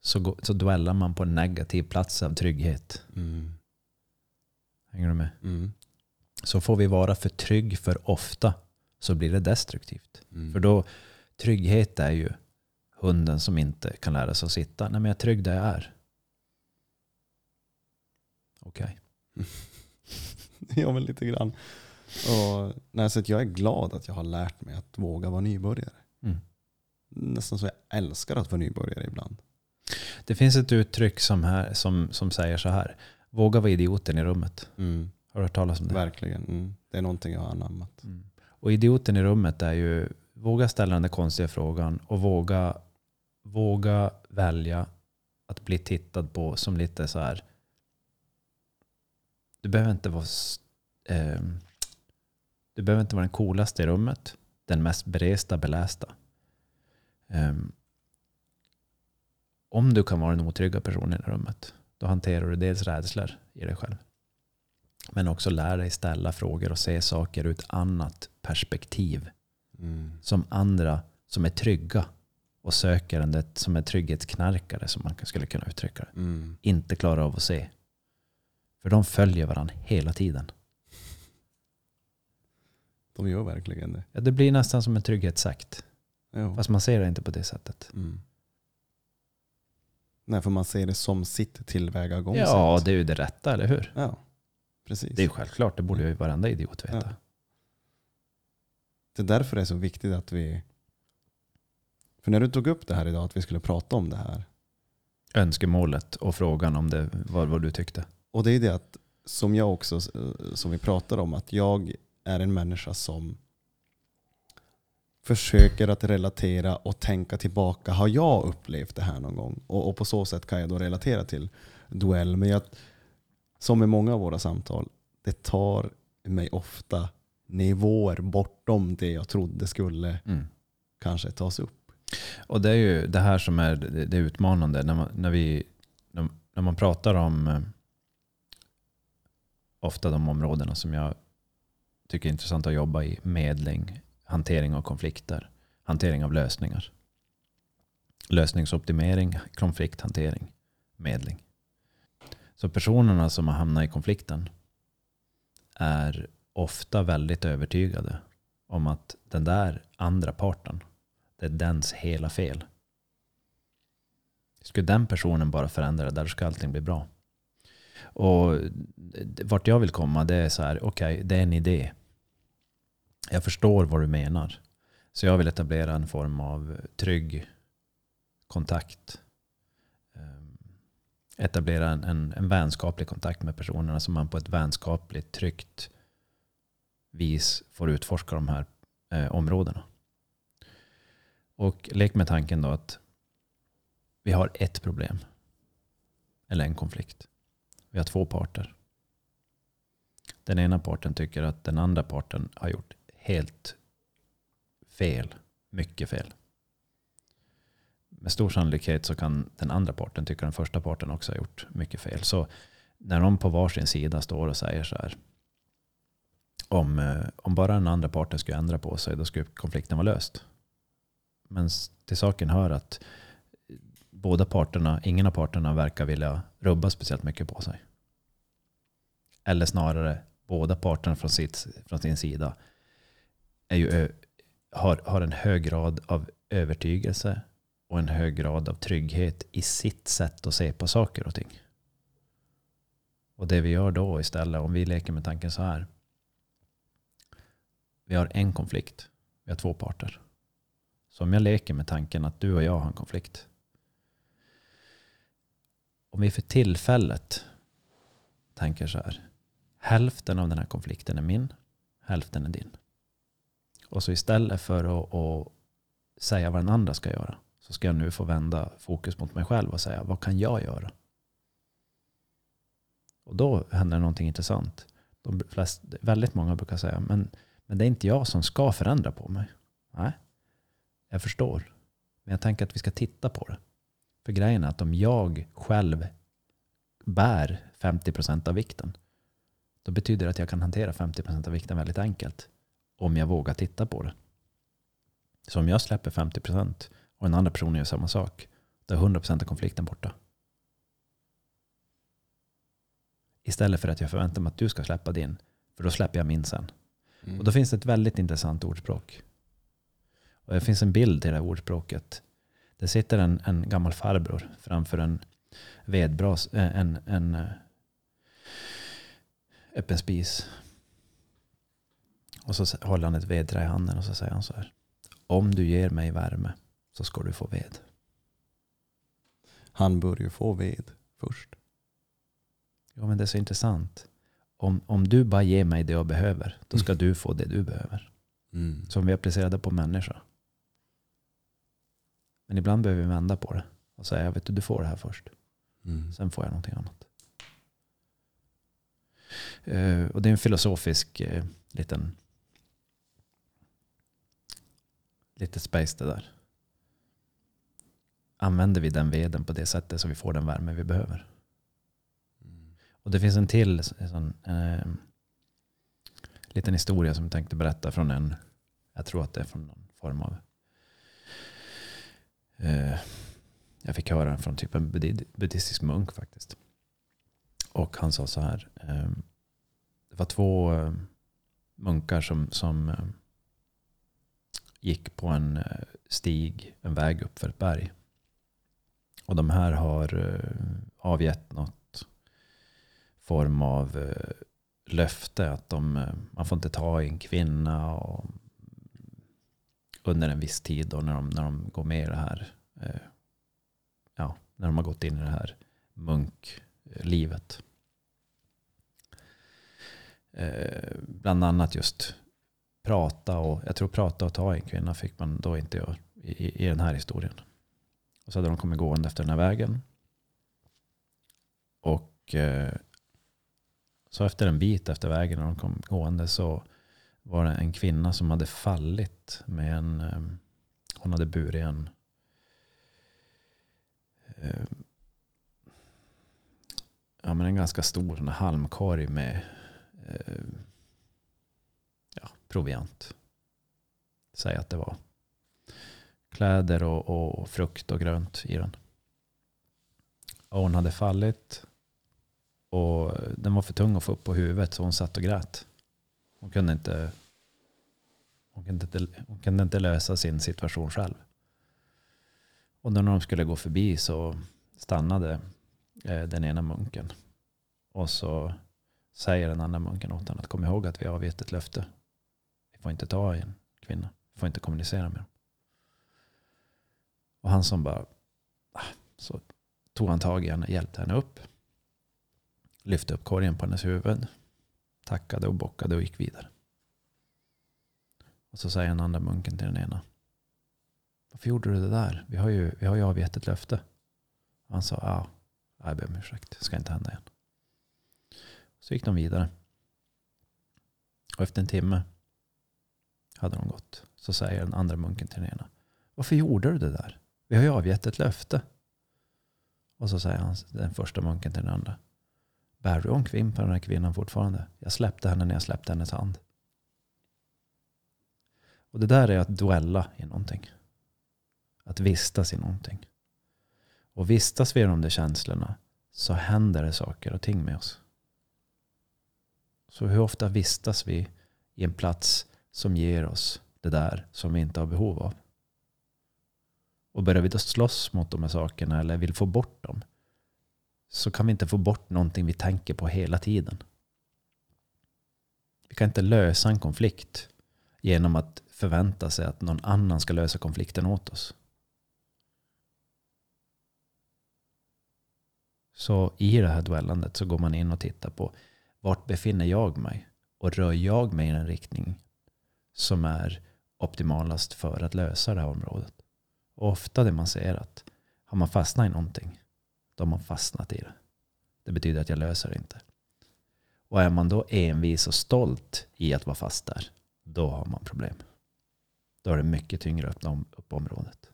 så, gå, så dwellar man på en negativ plats av trygghet. Mm. Hänger du med? Mm. Så får vi vara för trygg för ofta så blir det destruktivt. Mm. För då, trygghet är ju hunden som inte kan lära sig att sitta. Nej men jag är trygg där jag är. Okej. (laughs) ja, men lite grann. Och, nej, så jag är glad att jag har lärt mig att våga vara nybörjare. Mm. Nästan så jag älskar att vara nybörjare ibland. Det finns ett uttryck som, här, som, som säger så här. Våga vara idioten i rummet. Mm. Har du hört talas om det? Verkligen. Mm. Det är någonting jag har anammat. Mm. Och idioten i rummet är ju våga ställa den där konstiga frågan och våga, våga välja att bli tittad på som lite så här. Du behöver inte vara eh, du behöver inte vara den coolaste i rummet. Den mest beresta, belästa. Ehm, om du kan vara den otrygga personen i rummet, då hanterar du dels rädslor i dig själv. Men också lär dig ställa frågor och se saker ur ett annat perspektiv. Mm. Som andra som är trygga och sökandet som är trygghetsknarkare som man skulle kunna uttrycka det. Mm. Inte klarar av att se. För de följer varandra hela tiden. De gör verkligen det. Ja, det blir nästan som en trygghetssekt. Ja. Fast man ser det inte på det sättet. Mm. Nej, för man ser det som sitt tillvägagångssätt. Ja, det är ju det rätta, eller hur? Ja, precis. Det är självklart, det borde ju varenda idiot veta. Ja. Det är därför det är så viktigt att vi... För när du tog upp det här idag, att vi skulle prata om det här. Önskemålet och frågan om det var vad du tyckte. Och det är det att, som jag också, eh, som vi pratar om, att jag är en människa som försöker att relatera och tänka tillbaka. Har jag upplevt det här någon gång? Och, och på så sätt kan jag då relatera till duell. Men jag, som med många av våra samtal, det tar mig ofta nivåer bortom det jag trodde skulle Mm. kanske tas upp. Och det är ju det här som är det, utmanande när man, när, vi, när, när man pratar om eh, ofta de områdena som jag tycker är intressant att jobba i. Medling, hantering av konflikter, hantering av lösningar. Lösningsoptimering, konflikthantering, medling. Så personerna som har hamnat i konflikten är ofta väldigt övertygade om att den där andra parten det är dens hela fel. Skulle den personen bara förändra det där ska allting bli bra. Och vart jag vill komma det är så här, okej det är en idé. Jag förstår vad du menar. Så jag vill etablera en form av trygg kontakt. Etablera en, en, en vänskaplig kontakt med personerna som man på ett vänskapligt, tryggt vis får utforska de här eh, områdena. Och lek med tanken då att vi har ett problem. Eller en konflikt. Vi har två parter. Den ena parten tycker att den andra parten har gjort helt fel. Mycket fel. Med stor sannolikhet så kan den andra parten tycka den första parten också har gjort mycket fel. Så när de på varsin sida står och säger så här. Om, eh, om bara den andra parten skulle ändra på sig då skulle konflikten vara löst. Men till saken hör att båda parterna, ingen av parterna verkar vilja rubba speciellt mycket på sig. Eller snarare, båda parterna från, sitt, från sin sida är ju, har, har en hög grad av övertygelse och en hög grad av trygghet i sitt sätt att se på saker och ting. Och det vi gör då istället, om vi leker med tanken så här. Vi har en konflikt, vi har två parter. Så om jag leker med tanken att du och jag har en konflikt. Om vi för tillfället tänker så här. Hälften av den här konflikten är min, hälften är din. Och så istället för att, att säga vad den andra ska göra så ska jag nu få vända fokus mot mig själv och säga vad kan jag göra? Och då händer någonting intressant. De flest, väldigt många brukar säga men, men det är inte jag som ska förändra på mig. Nej, jag förstår. Men jag tänker att vi ska titta på det. För grejen är att om jag själv bär 50% av vikten, då betyder det att jag kan hantera 50% av vikten väldigt enkelt. Om jag vågar titta på det. Så om jag släpper 50% och den andra personen gör samma sak, då är 100% av konflikten borta. Istället för att jag förväntar mig att du ska släppa din, för då släpper jag min sen. Mm. Och då finns det ett väldigt intressant ordspråk. Och det finns en bild i det här ordspråket. Det sitter en, en gammal farbror framför en vedbras, eh, en, en eh, öppen spis. Och så håller han ett vedträ i handen och så säger han så här. Om du ger mig värme så ska du få ved. Han bör ju få ved först. Ja men det är så intressant. Om, om du bara ger mig det jag behöver, då ska du få det du behöver. Mm. Som vi applicerar det på människa. Men ibland behöver vi vända på det och säga, vet du, du får det här först. Mm. Sen får jag någonting annat. Eh, och det är en filosofisk eh, liten lite space det där. Använder vi den veden på det sättet så vi får den värme vi behöver? Och det finns en till sån, eh, liten historia som jag tänkte berätta från en, jag tror att det är från någon form av, eh, jag fick höra den från typ en buddhistisk munk faktiskt. Och han sa så här, eh, det var två eh, munkar som, som eh, gick på en eh, stig, en väg upp för ett berg. Och de här har eh, avgett något form av eh, löfte att de, eh, man får inte ta i en kvinna och under en viss tid då när de, när de går med i det här, ja, när de har gått in i det här munklivet. Bland annat just prata och, jag tror prata och ta i en kvinna fick man då inte göra i, i den här historien. Och så hade de kommit gående efter den här vägen. Och eh, så efter en bit efter vägen när de kom gående så var det en kvinna som hade fallit med en, eh, hon hade burit en eh, ja, men en ganska stor sån halmkorg med eh, ja, proviant. Säg att det var kläder och, och frukt och grönt i den. Och hon hade fallit och den var för tung att få upp på huvudet så hon satt och grät. Hon kunde inte, hon kunde inte, hon kunde inte lösa sin situation själv. Och då när de skulle gå förbi så stannade eh, den ena munken. Och så säger den andra munken åt honom att kom ihåg att vi har avgett ett löfte. Vi får inte ta i en kvinna. Vi får inte kommunicera med dem. Och han som bara, ah", så tog han tag i henne, hjälpte henne upp. Lyfte upp korgen på hennes huvud. Tackade och bockade och gick vidare. Och så säger den andra munken till den ena. Varför gjorde du det där? Vi har ju, vi har ju avgett ett löfte. Och han sa, ja, jag ber om ursäkt. Det ska inte hända igen. Så gick de vidare. Och efter en timme hade de gått. Så säger den andra munken till den ena. Varför gjorde du det där? Vi har ju avgett ett löfte. Och så säger han, den första munken till den andra. Bär du omkring på den här kvinnan fortfarande? Jag släppte henne när jag släppte hennes hand. Och det där är att duella i någonting. Att vistas i någonting. Och vistas vi i de där känslorna så händer det saker och ting med oss. Så hur ofta vistas vi i en plats som ger oss det där som vi inte har behov av? Och börjar vi då slåss mot de här sakerna eller vill få bort dem så kan vi inte få bort någonting vi tänker på hela tiden. Vi kan inte lösa en konflikt genom att förvänta sig att någon annan ska lösa konflikten åt oss. Så i det här duellandet så går man in och tittar på vart befinner jag mig? Och rör jag mig i den riktning som är optimalast för att lösa det här området? Och ofta det man ser att har man fastnat i någonting, då har man fastnat i det. Det betyder att jag löser det inte. Och är man då envis och stolt i att vara fast där, då har man problem. Då är det mycket tyngre att öppna upp området.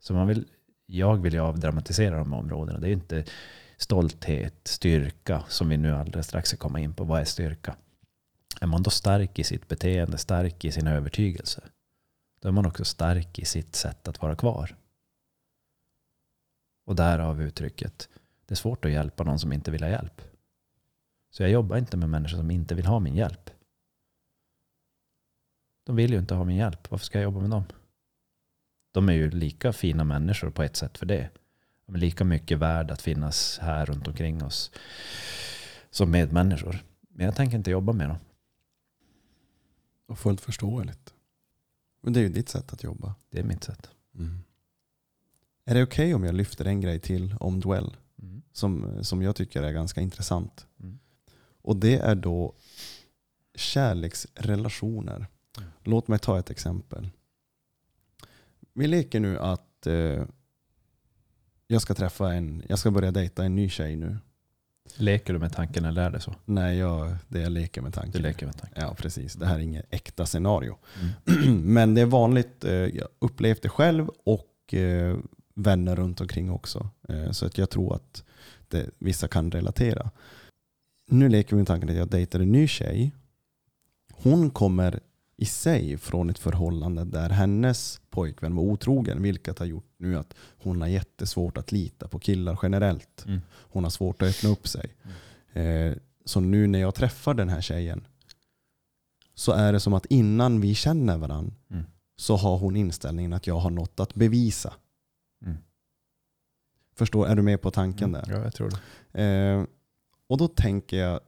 Så man vill, jag vill ju avdramatisera de här områdena. Det är inte stolthet, styrka, som vi nu alldeles strax ska komma in på. Vad är styrka? Är man då stark i sitt beteende, stark i sin övertygelse, då är man också stark i sitt sätt att vara kvar. Och därav uttrycket, det är svårt att hjälpa någon som inte vill ha hjälp. Så jag jobbar inte med människor som inte vill ha min hjälp. De vill ju inte ha min hjälp. Varför ska jag jobba med dem? De är ju lika fina människor på ett sätt för det. De är lika mycket värd att finnas här runt omkring oss som medmänniskor. Men jag tänker inte jobba med dem. Och fullt förståeligt. Men det är ju ditt sätt att jobba. Det är mitt sätt. Mm. Är det okej om jag lyfter en grej till om duell? Mm. Som, som jag tycker är ganska intressant. Mm. Och det är då kärleksrelationer. Låt mig ta ett exempel. Vi leker nu att eh, jag ska träffa en, jag ska börja dejta en ny tjej nu. Leker du med tanken eller är det så? Nej, jag, det jag leker med tanken. Du leker med tanken. Ja, precis. Det här är inget äkta scenario. Mm. (clears throat) Men det är vanligt, eh, jag upplevt det själv och eh, vänner runt omkring också. Eh, Så att jag tror att det, vissa kan relatera. Nu leker vi med tanken att jag dejtar en ny tjej. Hon kommer i sig från ett förhållande där hennes pojkvän var otrogen, vilket har gjort nu att hon har jättesvårt att lita på killar generellt. Mm. Hon har svårt att öppna upp sig. Eh, Så nu när jag träffar den här tjejen så är det som att innan vi känner varandra Mm. så har hon inställningen att jag har något att bevisa. Mm. Förstår, är du med på tanken där? Ja, jag tror det. Eh, och då tänker jag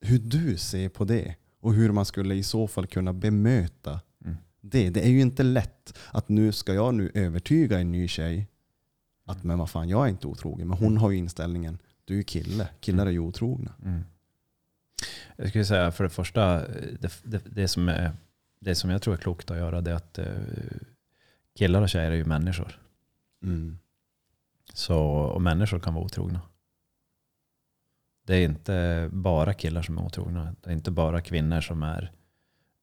hur du ser på det och hur man skulle i så fall kunna bemöta Mm. det. Det är ju inte lätt att nu ska jag nu övertyga en ny tjej att men vad fan, jag är inte otrogen. Men hon har ju inställningen, du är kille, killar är ju otrogna. Mm. Jag skulle säga för det första, det, det, det, som är, det som jag tror är klokt att göra det är att eh, killar och tjejer är ju människor. Mm. Så, och människor kan vara otrogna. Det är inte bara killar som är otrogna. Det är inte bara kvinnor som är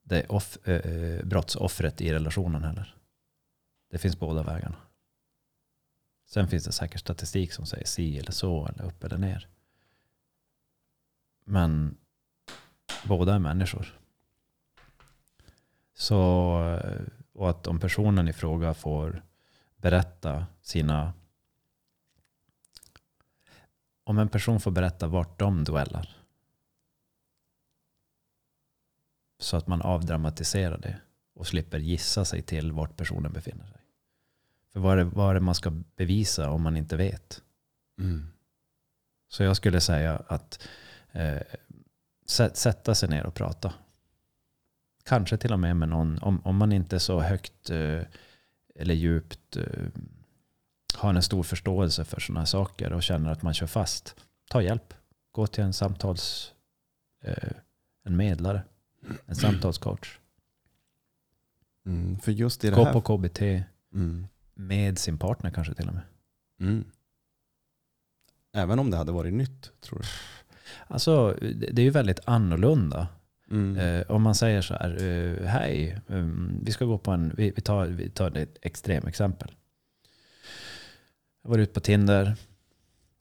det off, eh, eh, brottsoffret i relationen heller. Det finns båda vägarna. Sen finns det säkert statistik som säger si eller så, eller upp eller ner. Men båda är människor. Så, eh, och att om personen i fråga får berätta sina... Om en person får berätta vart de duellar. Så att man avdramatiserar det och slipper gissa sig till vart personen befinner sig. För vad är, det, vad är det man ska bevisa om man inte vet? Mm. Så jag skulle säga att eh, sä- sätta sig ner och prata. Kanske till och med med någon, om, om man inte är så högt eh, eller djupt eh, har en stor förståelse för sådana saker och känner att man kör fast. Ta hjälp. Gå till en samtals... Eh, en medlare. En samtalscoach. Mm. För just i det Gå här... på KBT Mm. med sin partner kanske till och med. Mm. Även om det hade varit nytt, tror du? Alltså, det det är ju väldigt annorlunda. Mm. Eh, om man säger så här, eh, hej, um, vi ska gå på en, vi, vi, tar, vi tar ett extremexempel. Jag var ute på Tinder,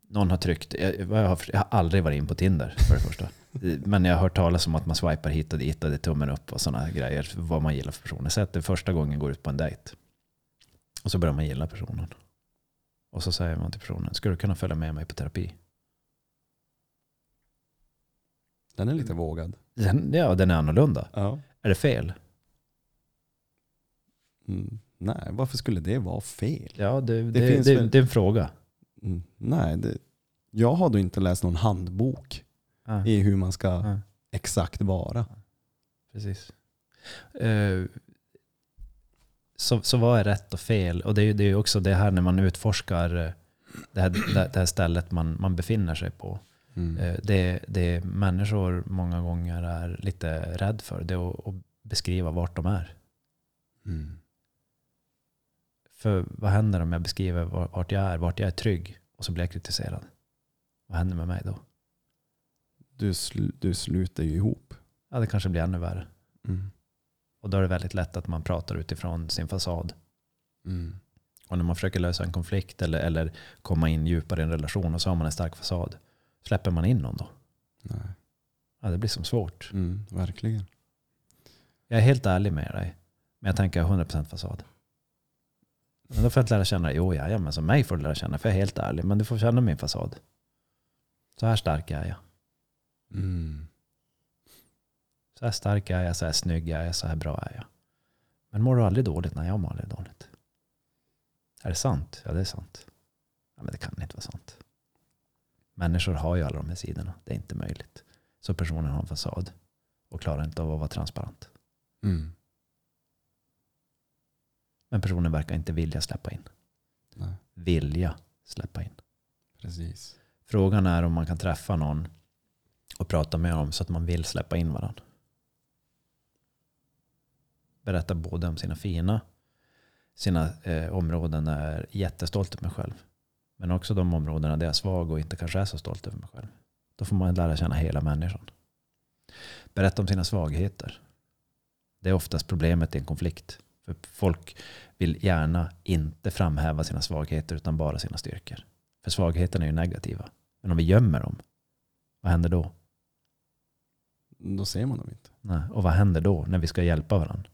någon har tryckt, jag, jag, har, jag har aldrig varit in på Tinder för det första. (laughs) Men jag har hört talas om att man swipar hit och dit och det är tummen upp och sådana grejer, vad man gillar för personer. Säg att det första gången går ut på en dejt. Och så börjar man gilla personen. Och så säger man till personen, ska du kunna följa med mig på terapi? Den är lite vågad. Den, ja, den är annorlunda. Ja. Är det fel? Mm. Nej, varför skulle det vara fel? Ja, det, det, Det det, finns det, väl- är en fråga. Mm. Nej, det... jag har då inte läst någon handbok Ja, i hur man ska ja, exakt vara. precis. Eh, så, så vad är rätt och fel? Och det är ju det är också det här när man utforskar eh, det här, det, det här stället man, man befinner sig på. Mm. Eh, Det, det människor många gånger är lite rädd för det är att, att beskriva vart de är. Mm. För vad händer om jag beskriver var- vart jag är, vart jag är trygg och så blir jag kritiserad? Vad händer med mig då? Du, sl- du sluter ju ihop. Ja, det kanske blir ännu värre. Mm. Och då är det väldigt lätt att man pratar utifrån sin fasad. Mm. Och när man försöker lösa en konflikt eller, eller komma in djupare i en relation och så har man en stark fasad. Släpper man in någon då? Nej. Ja, det blir som svårt. Mm, verkligen. Jag är helt ärlig med dig. Men jag tänker 100% fasad. Men då får jag inte lära känna dig. Jo, ja, men som mig får du lära känna. För jag är helt ärlig. Men du får känna min fasad. Så här stark är jag. Mm. Så här stark är jag, så här snygg är jag, så här bra är jag. Men mår du aldrig dåligt? Nej, jag mår aldrig dåligt. Är det sant? Ja, det är sant. Ja, men det kan inte vara sant. Människor har ju alla de här sidorna. Det är inte möjligt. Så personen har en fasad och klarar inte av att vara transparent. Mm. Men personen verkar inte vilja släppa in. Nej, Vilja släppa in. precis. Frågan är om man kan träffa någon och prata med dem så att man vill släppa in varandra. Berätta både om sina fina, sina eh, områden där jag är jättestolt över mig själv. Men också de områdena där jag är svag och inte kanske är så stolt över mig själv. Då får man lära känna hela människan. Berätta om sina svagheter. Det är oftast problemet i en konflikt. För folk vill gärna inte framhäva sina svagheter utan bara sina styrkor. För svagheterna är ju negativa. Men om vi gömmer dem, vad händer då? Då ser man dem inte. Nej. Och vad händer då när vi ska hjälpa varandra?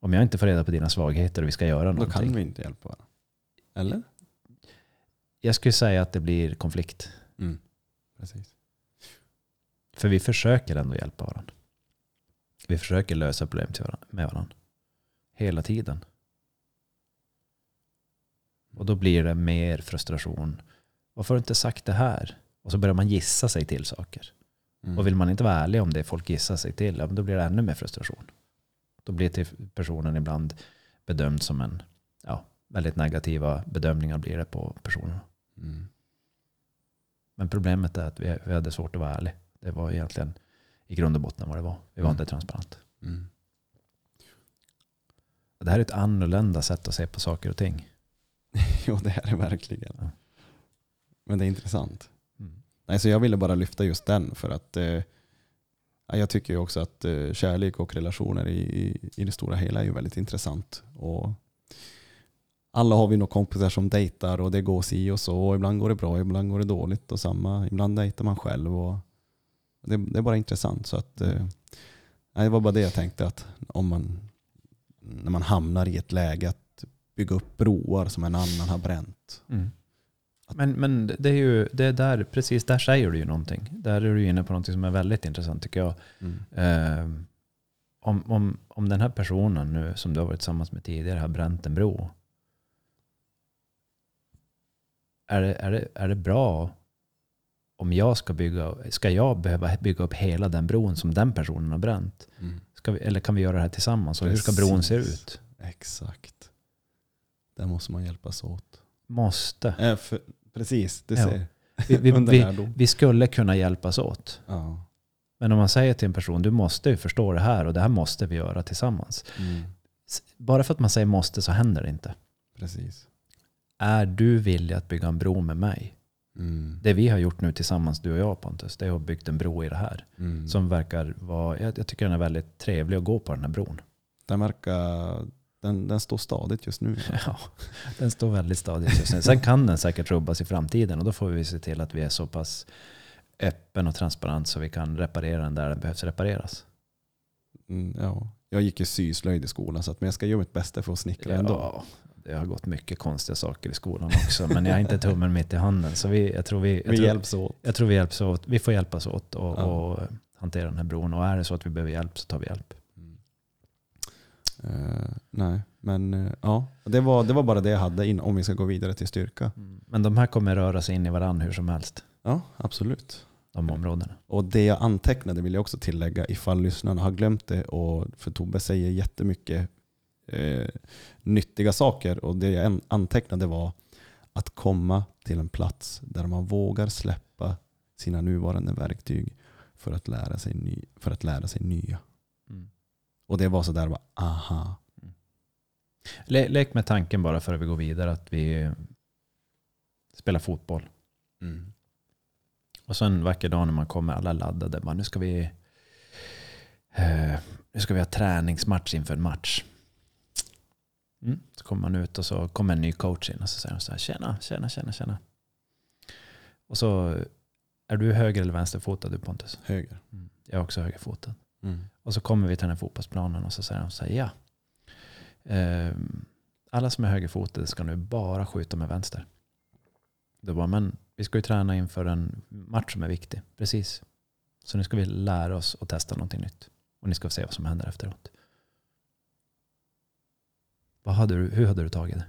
Om jag inte får reda på dina svagheter och vi ska göra Då någonting. kan vi inte hjälpa varandra. Eller? Jag skulle säga att det blir konflikt. Mm. Precis. För vi försöker ändå hjälpa varandra. Vi försöker lösa problem med varandra. Hela tiden. Och då blir det mer frustration. Varför har du inte sagt det här? Och så börjar man gissa sig till saker. Mm. Och vill man inte vara ärlig om det folk gissar sig till, ja, då blir det ännu mer frustration. Då blir personen ibland bedömd som en, ja, väldigt negativa bedömningar blir det på personen. Mm. Men problemet är att vi, vi hade svårt att vara ärlig. Det var egentligen i grund och botten vad det var. Vi var Mm. inte transparent. Mm. Det här är ett annorlunda sätt att se på saker och ting. (laughs) Jo, det är det verkligen. Ja. Men det är intressant. Mm. Nej, så jag ville bara lyfta just den för att eh, ja, jag tycker ju också att eh, kärlek och relationer i, i, det stora hela är ju väldigt intressant. Och alla har vi nog kompisar som dejtar och det går si och så. Och ibland går det bra, ibland går det dåligt. Och samma, ibland dejtar man själv. Och det, det är bara intressant. Så att, eh, det var bara det jag tänkte att om man, när man hamnar i ett läge att bygga upp broar som en annan har bränt. Mm. Men, men det är ju, det är där, precis där säger du ju någonting. Där är du inne på någonting som är väldigt intressant tycker jag. Eh, om, om, om den här personen nu som du har varit tillsammans med tidigare har bränt en bro. Är det, är det, är det bra om jag ska bygga, ska jag behöva bygga upp hela den bron som den personen har bränt? Mm. Ska vi, eller kan vi göra det här tillsammans? Och hur ska bron se ut? Exakt. Där måste man hjälpas åt. Måste. Äh, för, precis, det Ja. ser Vi, vi, (laughs) vi, vi skulle kunna hjälpas åt. Ja. Men om man säger till en person, du måste ju förstå det här och det här måste vi göra tillsammans. Mm. Bara för att man säger måste så händer det inte. Precis. Är du villig att bygga en bro med mig? Mm. Det vi har gjort nu tillsammans, du och jag Pontus, det är att byggt en bro i det här. Mm. Som verkar vara, jag, jag tycker den är väldigt trevlig att gå på den här bron. Den verkar, den, den står stadigt just nu. (laughs) Ja, den står väldigt stadigt just nu. Sen kan den säkert rubbas i framtiden och då får vi se till att vi är så pass öppen och transparent så vi kan reparera den där den behövs repareras. Mm, ja. Jag gick ju syslöjd i skolan så att, men jag ska göra mitt bästa för att snickra ändå. Ja, det har gått mycket konstiga saker i skolan också. Men jag har inte tummen mitt i handen. Så vi, jag, tror vi, jag, Vi tror, hjälps åt. jag tror vi hjälps åt. Vi får hjälpas åt och, Ja. och hantera den här bron. Och är det så att vi behöver hjälp så tar vi hjälp. Mm. Eh, nej, men eh, ja. Det var, det var bara det jag hade in, om vi ska gå vidare till styrka. Men de här kommer röra sig in i varandra hur som helst. Ja, absolut. De områdena. Och det jag antecknade vill jag också tillägga ifall lyssnarna har glömt det. Och för Tobbe säger jättemycket eh, nyttiga saker. Och det jag an- antecknade var att komma till en plats där man vågar släppa sina nuvarande verktyg för att lära sig, ny, för att lära sig nya. Mm. Och det var sådär, bara, aha. Le, lek med tanken bara för att vi går vidare att vi spelar fotboll. Och så en vacker dag när man kommer alla laddade. Bara, nu ska vi eh, nu ska vi ha träningsmatch inför en match. Mm. Så kommer man ut och så kommer en ny coach in och så säger de så här, tjena, tjena, tjena, tjena. Och så är du höger eller vänsterfotad du Pontus? Höger. Mm. Jag är också högerfotad. Mm. Och så kommer vi till den här fotbollsplanen och så säger de så här, ja. Ehm, alla som är högerfotade ska nu bara skjuta med vänster. Då bara, men vi ska ju träna inför en match som är viktig. Precis. Så nu ska vi lära oss att testa någonting nytt. Och ni ska se vad som händer efteråt. Vad hade du, hur hade du tagit det?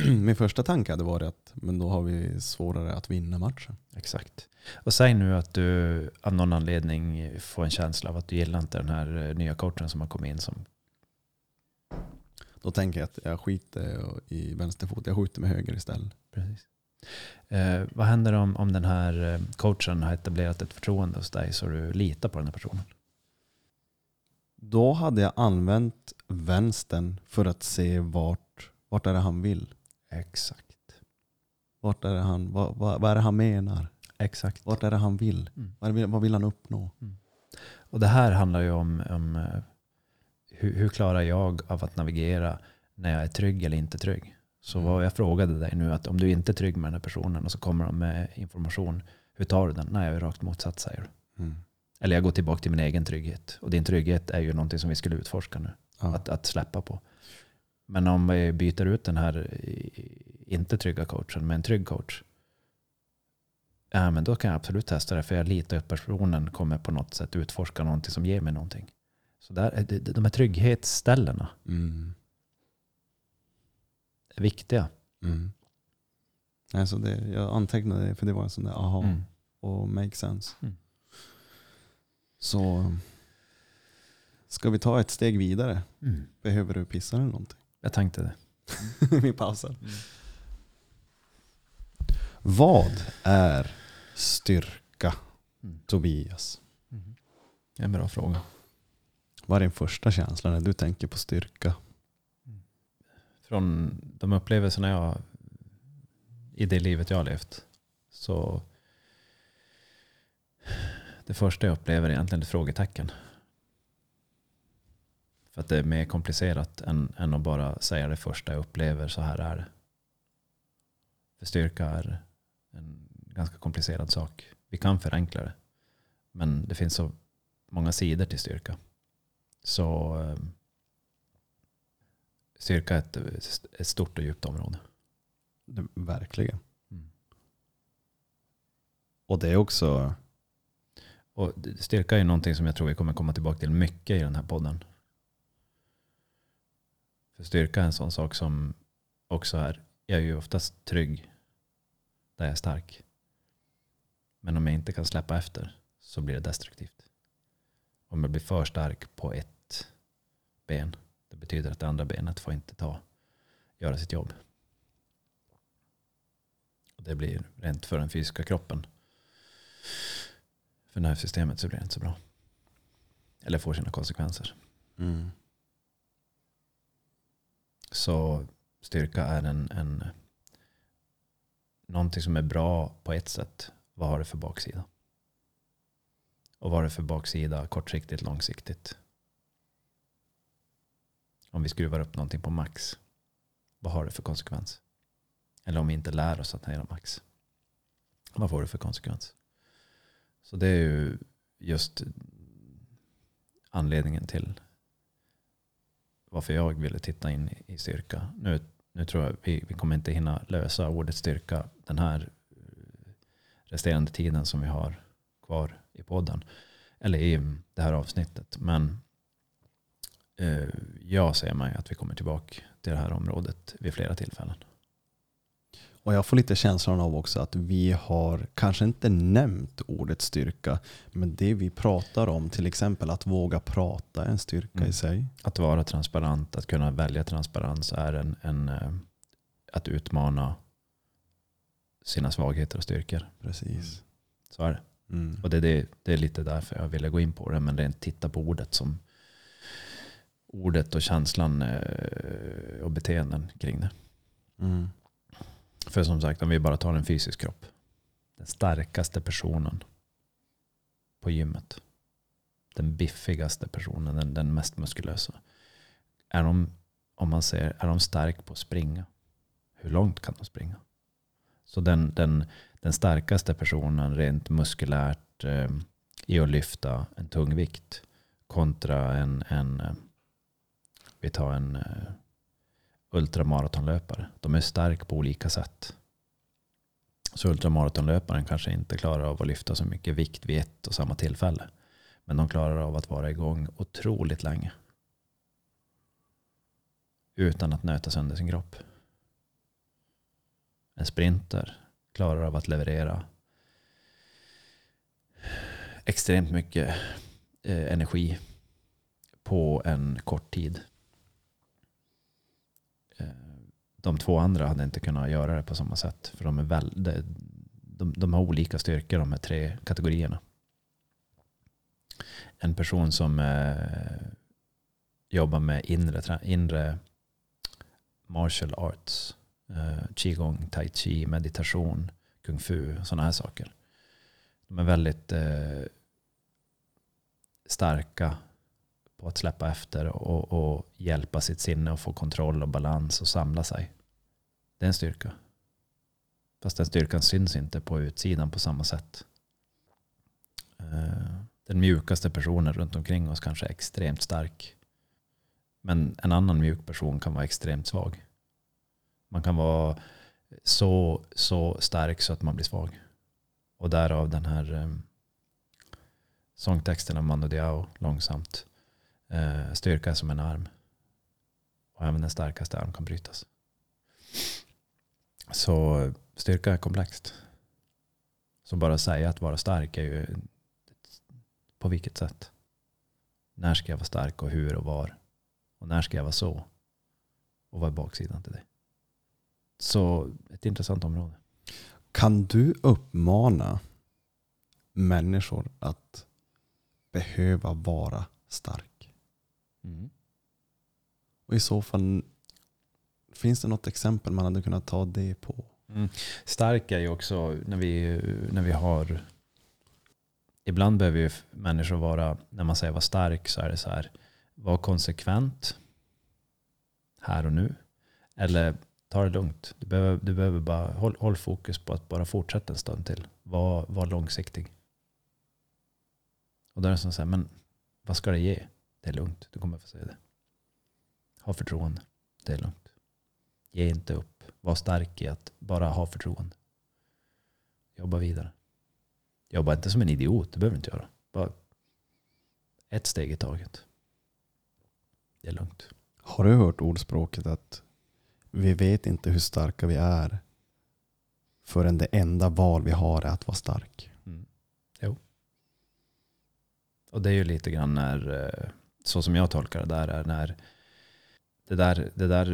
(clears throat) Min första tanke hade varit att men då har vi svårare att vinna matchen. Exakt. Och säg nu att du av någon anledning får en känsla av att du gillar inte den här eh, nya coachen som har kommit in som Då tänker jag att jag skiter i vänsterfot, jag skjuter med höger istället. Precis. Eh, vad händer om, om den här eh, coachen har etablerat ett förtroende hos dig så du litar på den här personen? Då hade jag använt vänstern för att se vart, vart är det han vill. Exakt. Vart är det han, vad, vad, vad är det han menar? Exakt. Vart är det han vill? Mm. Vad, vill, vad vill han uppnå? Och det här handlar ju om, om eh, hur, hur klarar jag av att navigera när jag är trygg eller inte trygg. Så Mm. vad jag frågade dig nu att om du inte är trygg med den här personen och så kommer de med information. Hur tar du den? Nej, jag är rakt motsatt säger du. Mm. Eller jag går tillbaka till min egen trygghet. Och din trygghet är ju någonting som vi skulle utforska nu. Ja. att, att släppa på. Men om vi byter ut den här eh, inte trygga coachen med en trygg coach. Ja, men då kan jag absolut testa det. För jag litar att personen kommer på något sätt utforska någonting som ger mig någonting. Så där, är det- de här trygghetsställena Mm. är viktiga. Mm. Alltså det, jag antecknade det för det var en sån där aha Mm. och make sense. Mm. Så ska vi ta ett steg vidare? Mm. Behöver du pissa eller någonting? Jag tänkte det. (laughs) vi pausar. Vad är styrka, Mm. Tobias? Mm. En bra fråga. Vad är din första känsla när du tänker på styrka? Från de upplevelserna jag i det livet jag har levt Så det första jag upplever är egentligen ett frågetecken. För att det är mer komplicerat än, än att bara säga det första jag upplever, så här är det. För styrka är en ganska komplicerad sak. Vi kan förenkla det. Men det finns så många sidor till styrka. Så eh, styrka är ett, ett stort och djupt område. Det, verkligen. Mm. Och det är också, och styrka är någonting som jag tror vi kommer komma tillbaka till mycket i den här podden. För styrka är en sån sak som också är, jag är ju oftast trygg där jag är stark. Men om jag inte kan släppa efter så blir det destruktivt. Om jag blir för stark på ett ben, det betyder att det andra benet får inte ta, göra sitt jobb. Och det blir rent för den fysiska kroppen för nervsystemet så blir det inte så bra. Eller får sina konsekvenser. mm, Så styrka är en, en någonting som är bra på ett sätt. Vad har det för baksida? Och vad har det för baksida kortsiktigt, långsiktigt? Om vi skruvar upp någonting på max. Vad har det för konsekvens? Eller om vi inte lär oss att hantera max. Vad får det för konsekvens? Så det är ju just anledningen till varför jag ville titta in i- styrka. Nu, nu tror jag vi, vi kommer inte hinna lösa ordet styrka den här eh, resterande tiden som vi har kvar i podden. Eller i det här avsnittet. Men eh, jag ser mig att vi kommer tillbaka till det här området vid flera tillfällen och jag får lite känslan av också att vi har kanske inte nämnt ordet styrka, men det vi pratar om, till exempel att våga prata, är en styrka Mm. i sig. Att vara transparent, att kunna välja transparens är en, en, eh, att utmana sina svagheter och styrkor. Precis. Så är det. Mm. Och det, det, det är lite därför jag ville gå in på det. Men rent titta på ordet som ordet och känslan eh, och beteenden kring det. Mm. För som sagt, om vi bara tar en fysisk kropp. Den starkaste personen på gymmet. Den biffigaste personen, den, den mest muskulösa. Är de, om man säger, är de stark på att springa? Hur långt kan de springa? Så den, den, den starkaste personen rent muskulärt eh, i att lyfta en tung vikt kontra en, en eh, vi tar en eh, ultramaratonlöpare. De är starka på olika sätt. Så ultramaratonlöparen kanske inte klarar av att lyfta så mycket vikt vid ett och samma tillfälle. Men de klarar av att vara igång otroligt länge. Utan att nöta sönder sin kropp. En sprinter klarar av att leverera extremt mycket eh, energi på en kort tid. Eh, de två andra hade inte kunnat göra det på samma sätt. För de, är väl, de, de, de har olika styrkor de här tre kategorierna. En person som eh, jobbar med inre, inre martial arts, eh, qigong, tai chi, meditation, kung fu, sådana här saker. De är väldigt eh, starka på att släppa efter och, och hjälpa sitt sinne att få kontroll och balans och samla sig. Det är en styrka. Fast den styrkan syns inte på utsidan på samma sätt. Eh, den mjukaste personen runt omkring oss kanske är extremt stark. Men en annan mjuk person kan vara extremt svag. Man kan vara så, så stark så att man blir svag. Och därav den här eh, sångtexten av Mando Diao, långsamt. Eh, styrka är som en arm. Och även den starkaste arm kan brytas. Så styrka är komplext. Så bara säga att vara stark är ju på vilket sätt? När ska jag vara stark och hur och var? Och när ska jag vara så? Och vad är baksidan till det? Så ett intressant område. Kan du uppmana människor att behöva vara stark? Och i så fall, finns det något exempel man hade kunnat ta det på? Stark är ju också när vi, när vi har... Ibland behöver ju människor vara, när man säger vara stark så är det så här, var konsekvent här och nu. Eller ta det lugnt. Du behöver, du behöver bara, håll, håll fokus på att bara fortsätta en stund till. Var, var långsiktig. Och då är det som så här, men vad ska det ge? Det är lugnt, du kommer få se det. Ha förtroende, det är lugnt. Ge inte upp. Var stark i att bara ha förtroende. Jobba vidare. Jobba inte som en idiot, det behöver du inte göra. Bara ett steg i taget. Det är lugnt. Har du hört ordspråket att vi vet inte hur starka vi är förrän det enda val vi har är att vara stark? Mm. Jo. Och det är ju lite grann när, eh, så som jag tolkar det där, är när det där, det där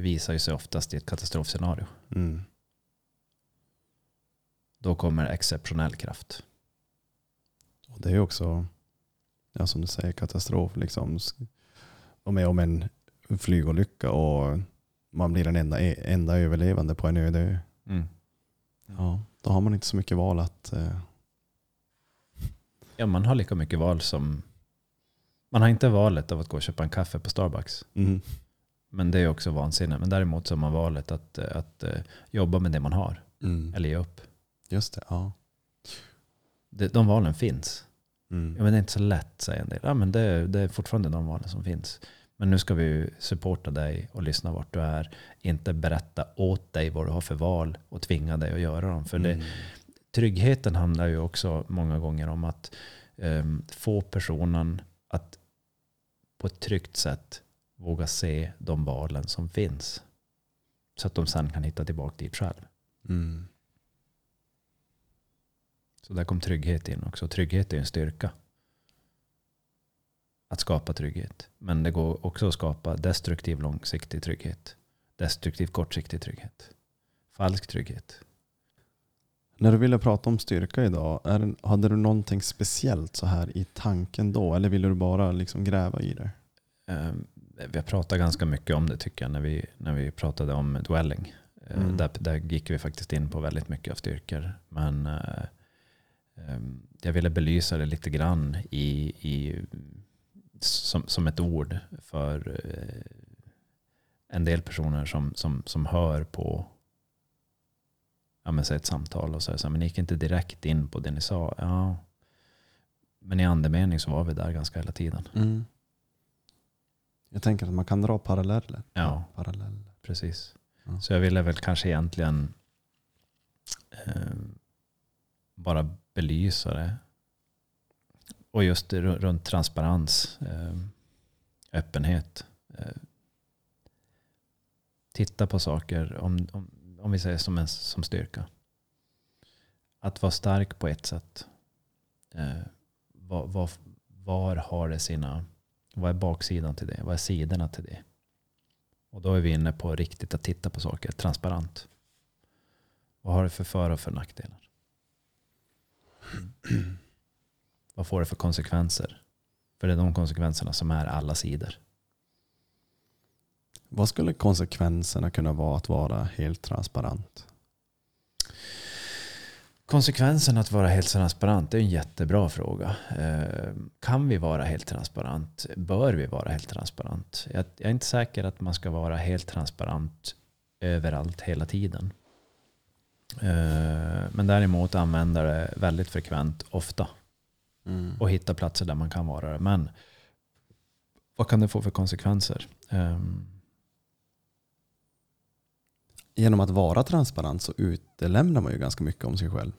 visar ju sig oftast i ett katastrofscenario. Mm. Då kommer exceptionell kraft. Och det är också, ja, som du säger, katastrof. Liksom. De är om en flygolycka och man blir den enda, enda överlevande på en öde ö. Mm. Ja, då har man inte så mycket val att... Eh, Ja, man har lika mycket val som... Man har inte valet av att gå och köpa en kaffe på Starbucks. mm. Men det är också vansinne. Men däremot så har man valet att, eh, att eh, jobba med det man har. Mm. Eller ge upp. Just det, ja. Det, de valen finns. Mm. Ja, men det är inte så lätt säger en del. Ja, men det, det är fortfarande de valen som finns. Men nu ska vi supporta dig och lyssna vart du är. Inte berätta åt dig vad du har för val och tvinga dig att göra dem. För det, Mm. tryggheten handlar ju också många gånger om att ehm, få personen på ett tryggt sätt våga se de valen som finns. Så att de sen kan hitta tillbaka dit själv. Mm. Så där kom trygghet in också. Trygghet är en styrka. Att skapa trygghet. Men det går också att skapa destruktiv långsiktig trygghet. Destruktiv kortsiktig trygghet. Falsk trygghet. När du ville prata om styrka idag, är, hade du någonting speciellt så här i tanken då? Eller ville du bara liksom gräva i det? Ehm, Vi har pratat ganska mycket om det tycker jag när vi, när vi pratade om dwelling. Eh, Mm. Där, där gick vi faktiskt in på väldigt mycket av styrkor. Men eh, ehm, jag ville belysa det lite grann i, i, som, som ett ord för eh, en del personer som, som, som hör på ja, men säg ett samtal och så här, men ni gick inte direkt in på det ni sa. Ja, men i andemening så var vi där ganska hela tiden. Mm. Jag tänker att man kan dra paralleller. Ja. Paralleller. Precis. Ja. Så jag ville väl kanske egentligen eh, bara belysa det. Och just runt transparens, eh, öppenhet. Eh, titta på saker, om, om, om vi säger som, en, som styrka. Att vara stark på ett sätt. Eh, var, var, var har det sina, vad är baksidan till det? Vad är sidorna till det? Och då är vi inne på riktigt att titta på saker transparent. Vad har det för för och för nackdelar? Mm. Vad får det för konsekvenser? För det är de konsekvenserna som är alla sidor. Vad skulle konsekvenserna kunna vara att vara helt transparent? Konsekvensen att vara helt transparent är en jättebra fråga. Eh, Kan vi vara helt transparent? Bör vi vara helt transparent? Jag jag är inte säker att man ska vara helt transparent överallt hela tiden. Eh, Men däremot använda det väldigt frekvent, ofta. Mm. och hitta platser där man kan vara det. Men vad kan det få för konsekvenser? Ehm, Genom att vara transparent så utelämnar man ju ganska mycket om sig själv.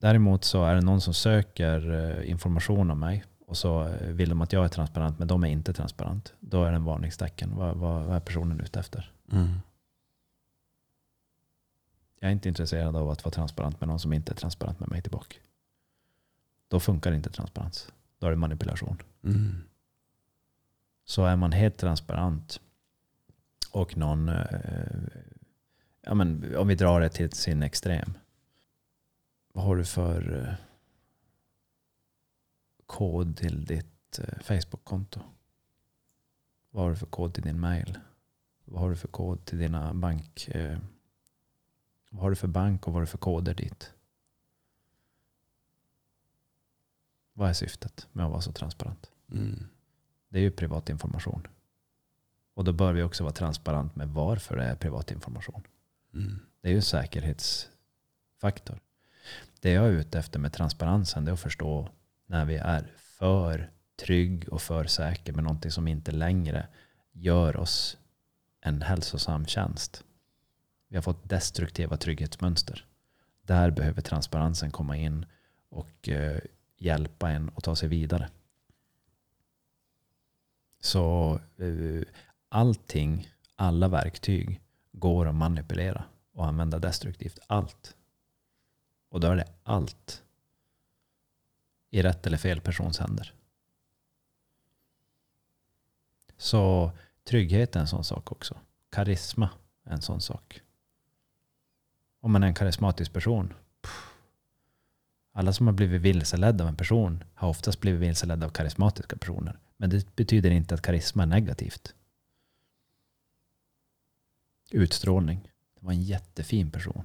Däremot så är det någon som söker eh, information om mig och så eh, vill de att jag är transparent men de är inte transparent. Då är det en varningstecken. Vad, vad, vad är personen ute efter? Mm. Jag är inte intresserad av att vara transparent med någon som inte är transparent med mig tillbaka. Då funkar inte transparens. Då är det manipulation. Mm. Så är man helt transparent och någon, eh, ja men om vi drar det till sin extrem. Vad har du för eh, kod till ditt eh, Facebook-konto? Vad har du för kod till din mail? Vad har du för kod till dina bank, eh, Vad har du för bank och vad har du för koder dit? Vad är syftet med att vara så transparent? Mm. Det är ju privat information. Och då bör vi också vara transparent med varför det är privat information. Mm. Det är ju en säkerhetsfaktor. Det jag är ute efter med transparensen det är att förstå när vi är för trygg och för säker med någonting som inte längre gör oss en hälsosam tjänst. Vi har fått destruktiva trygghetsmönster. Där behöver transparensen komma in och eh, hjälpa en att ta sig vidare. Så eh, allting, alla verktyg går att manipulera och använda destruktivt. Allt. Och då är det allt i rätt eller fel persons händer. Så trygghet är en sån sak också. Karisma är en sån sak. Om man är en karismatisk person. pff, Alla som har blivit vilseledda av en person har oftast blivit vilseledda av karismatiska personer. Men det betyder inte att karisma är negativt. Utstrålning. Det var en jättefin person.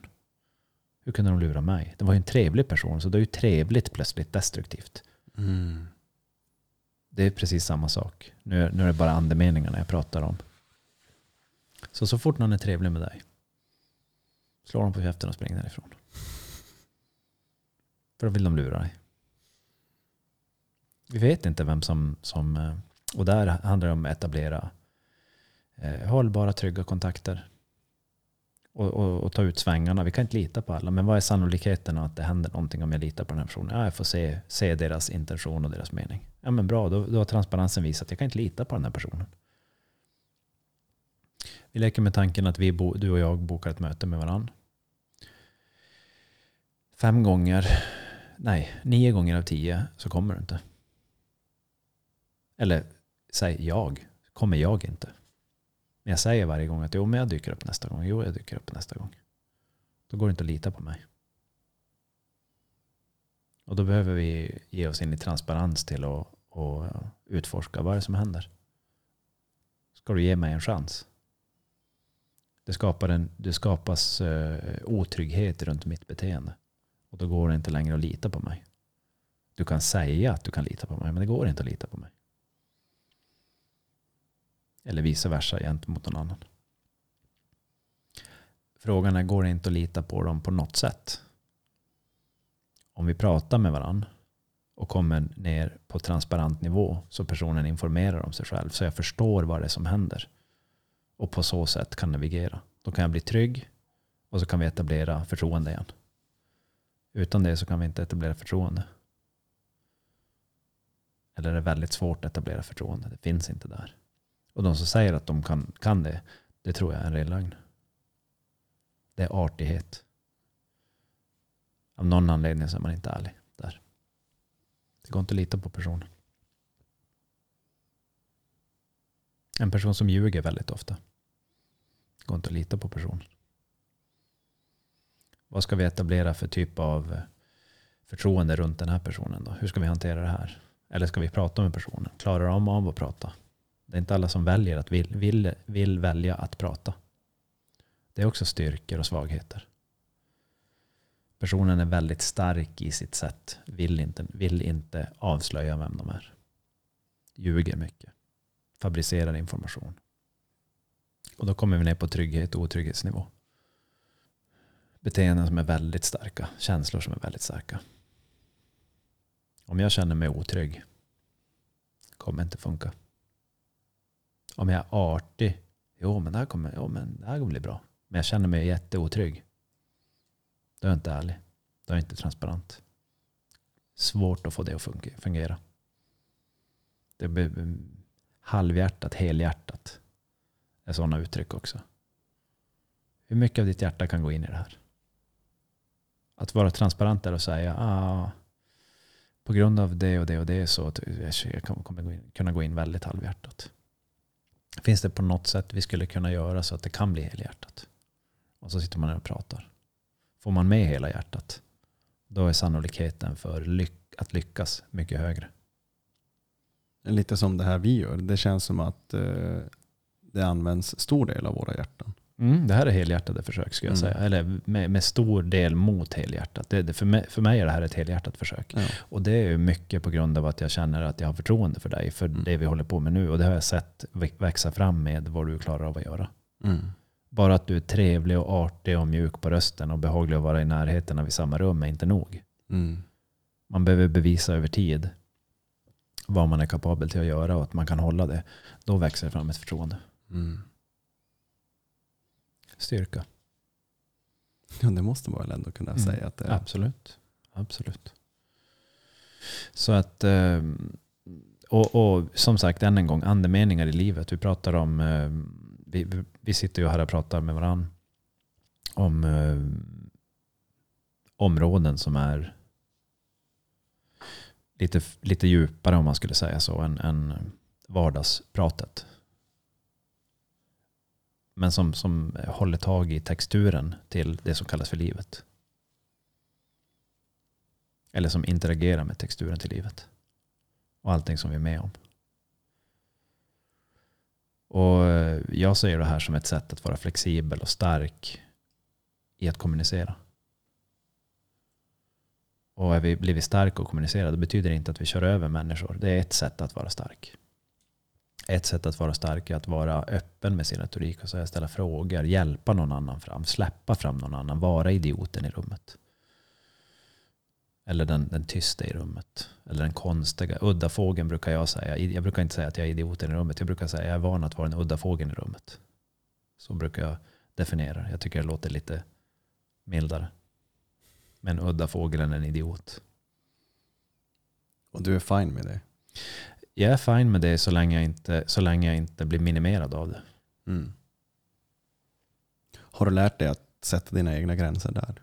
Hur kunde de lura mig? Det var ju en trevlig person, så det är ju trevligt plötsligt destruktivt. Mm. Det är precis samma sak. Nu, nu är det bara andemeningarna jag pratar om. Så så fort någon är trevlig med dig, slår de på käften och springer därifrån. För då vill de lura dig. Vi vet inte vem som... som eh, och där handlar det om att etablera eh, hållbara, trygga kontakter. Och, och, och ta ut svängarna. Vi kan inte lita på alla. Men vad är sannolikheten att det händer någonting om jag litar på den här personen? Ja, jag får se, se deras intention och deras mening. Ja men bra, då, då har transparensen visat att jag kan inte lita på den här personen. Vi leker med tanken att vi, du och jag bokar ett möte med varandra. Fem gånger, nej, nio gånger av tio så kommer du inte. Eller säg jag, kommer jag inte. Men jag säger varje gång att jo, men jag dyker upp nästa gång. Jo, jag dyker upp nästa gång. Då går det inte att lita på mig. Och då behöver vi ge oss in i transparens till att, och utforska vad är det som händer. Ska du ge mig en chans? Det, skapar en, det skapas eh, otrygghet runt mitt beteende. Och då går det inte längre att lita på mig. Du kan säga att du kan lita på mig, men det går inte att lita på mig. Eller vice versa gentemot någon annan. Frågan är, går det inte att lita på dem på något sätt? Om vi pratar med varandra och kommer ner på transparent nivå så personen informerar om sig själv så jag förstår vad det är som händer. Och på så sätt kan navigera. Då kan jag bli trygg och så kan vi etablera förtroende igen. Utan det så kan vi inte etablera förtroende. Eller är det väldigt svårt att etablera förtroende. Det finns inte där. Och de som säger att de kan, kan det, det tror jag är en ren lögn. Det är artighet. Av någon anledning så är man inte ärlig där. Det går inte att lita på personen. En person som ljuger väldigt ofta. Det går inte att lita på personen. Vad ska vi etablera för typ av förtroende runt den här personen då? Hur ska vi hantera det här? Eller ska vi prata med personen? Klarar de av att prata? Det är inte alla som väljer att vill, vill, vill välja att prata. Det är också styrkor och svagheter. Personen är väldigt stark i sitt sätt. Vill inte, vill inte avslöja vem de är. Ljuger mycket. Fabricerar information. Och då kommer vi ner på trygghet och otrygghetsnivå. Beteenden som är väldigt starka. Känslor som är väldigt starka. Om jag känner mig otrygg kommer inte funka. Om jag är artig, jo men det här kommer, jo, men det här kommer bli bra. Men jag känner mig jätteotrygg. Då är jag inte ärlig. Då är jag inte transparent. Svårt att få det att fungera. Det blir halvhjärtat, helhjärtat. är sådana uttryck också. Hur mycket av ditt hjärta kan gå in i det här? Att vara transparent är och säga ah, på grund av det och det och det så att jag kommer kunna gå in väldigt halvhjärtat. Finns det på något sätt vi skulle kunna göra så att det kan bli helhjärtat? Och så sitter man där och pratar. Får man med hela hjärtat, då är sannolikheten för lyck- att lyckas mycket högre. Lite som det här vi gör. Det känns som att eh, det används stor del av våra hjärtan. Mm, det här är helhjärtade försök skulle jag Mm. säga. Eller med, med stor del mot helhjärtat. Det, det, för, mig, för mig är det här ett helhjärtat försök. Ja. Och det är mycket på grund av att jag känner att jag har förtroende för dig, för Mm. det vi håller på med nu. Och det har jag sett vä- växa fram med vad du klarar av att göra. Mm. Bara att du är trevlig och artig och mjuk på rösten och behaglig att vara i närheten av i samma rum är inte nog. Mm. Man behöver bevisa över tid vad man är kapabel till att göra och att man kan hålla det. Då växer det fram ett förtroende. Styrka. Ja, det måste man väl ändå kunna Mm. säga att det är. Absolut. Absolut. Så att, eh, och, och som sagt än en gång, andemeningar i livet. Vi pratar om, eh, vi, vi- sitter ju här och pratar med varandra om eh, områden som är lite, lite djupare om man skulle säga så än, än vardagspratet. Men som, som håller tag i texturen till det som kallas för livet. Eller som interagerar med texturen till livet. Och allting som vi är med om. Och eh, jag ser det här som ett sätt att vara flexibel och stark i att kommunicera. Och är vi, blir vi starka och kommunicerar, det betyder inte att vi kör över människor. Det är ett sätt att vara stark. Ett sätt att vara stark är att vara öppen med sin retorik och säga, ställa frågor, hjälpa någon annan fram, släppa fram någon annan, vara idioten i rummet. Eller den, den tysta i rummet. Eller den konstiga. Udda fågeln brukar jag säga. Jag brukar inte säga att jag är idioten i rummet. Jag brukar säga att jag är van att vara den udda fågeln i rummet. Så brukar jag definiera det. Jag tycker det låter lite mildare. Men udda fågel än en idiot. Och du är fine med det? Jag är fine med det så länge jag inte, så länge jag inte blir minimerad av det. Mm. Har du lärt dig att sätta dina egna gränser där?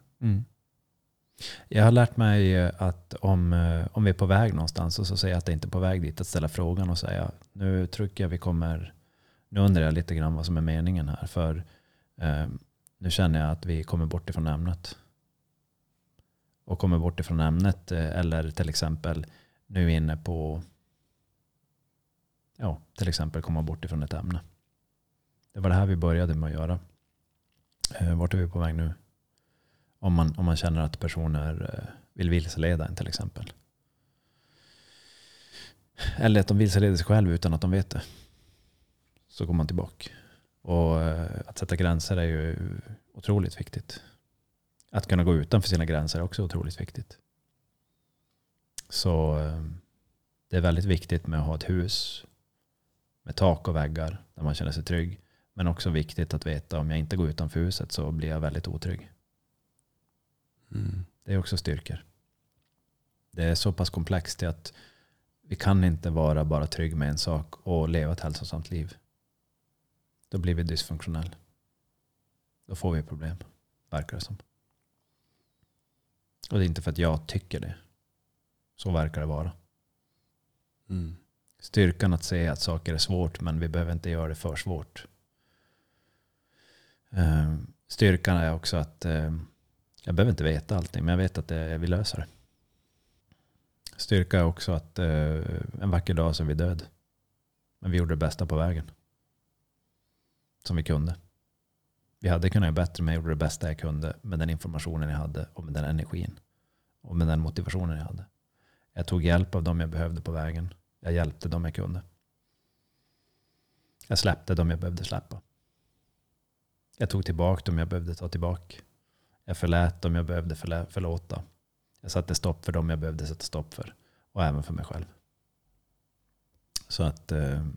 Jag har lärt mig att om, eh, om vi är på väg någonstans och så säger jag att det inte är på väg dit, att ställa frågan och säga nu trycker jag vi kommer, nu undrar jag lite grann vad som är meningen här. För eh, nu känner jag att vi kommer bort ifrån ämnet. Och kommer bort ifrån ämnet eh, eller till exempel nu är vi inne på, ja till exempel komma bort ifrån ett ämne. Det var det här vi började med att göra. Eh, vart är vi på väg nu? Om man, om man känner att personer eh, vill vilseleda en till exempel. Eller att de vilseleder sig själv utan att de vet det. Så går man tillbaka. Och eh, att sätta gränser är ju otroligt viktigt. Att kunna gå utanför sina gränser är också otroligt viktigt. Så det är väldigt viktigt med att ha ett hus med tak och väggar där man känner sig trygg. Men också viktigt att veta om jag inte går utanför huset så blir jag väldigt otrygg. Mm. Det är också styrkor. Det är så pass komplext att vi kan inte vara bara trygg med en sak och leva ett hälsosamt liv. Då blir vi dysfunktionell. Då får vi problem, verkar det som. Och det är inte för att jag tycker det. Så verkar det vara. Mm. Styrkan att se att saker är svårt men vi behöver inte göra det för svårt. Ehm, styrkan är också att ehm, jag behöver inte veta allting men jag vet att det, vi löser det. Styrka är också att eh, en vacker dag så är vi död. Men vi gjorde det bästa på vägen. Som vi kunde. Vi hade kunnat göra bättre men jag gjorde det bästa jag kunde med den informationen jag hade och med den energin. Och med den motivationen jag hade. Jag tog hjälp av dem jag behövde på vägen. Jag hjälpte dem jag kunde. Jag släppte dem jag behövde släppa. Jag tog tillbaka dem jag behövde ta tillbaka. Jag förlät dem jag behövde förlä- förlåta. Jag satte stopp för dem jag behövde sätta stopp för. Och även för mig själv. Så att eh, mm,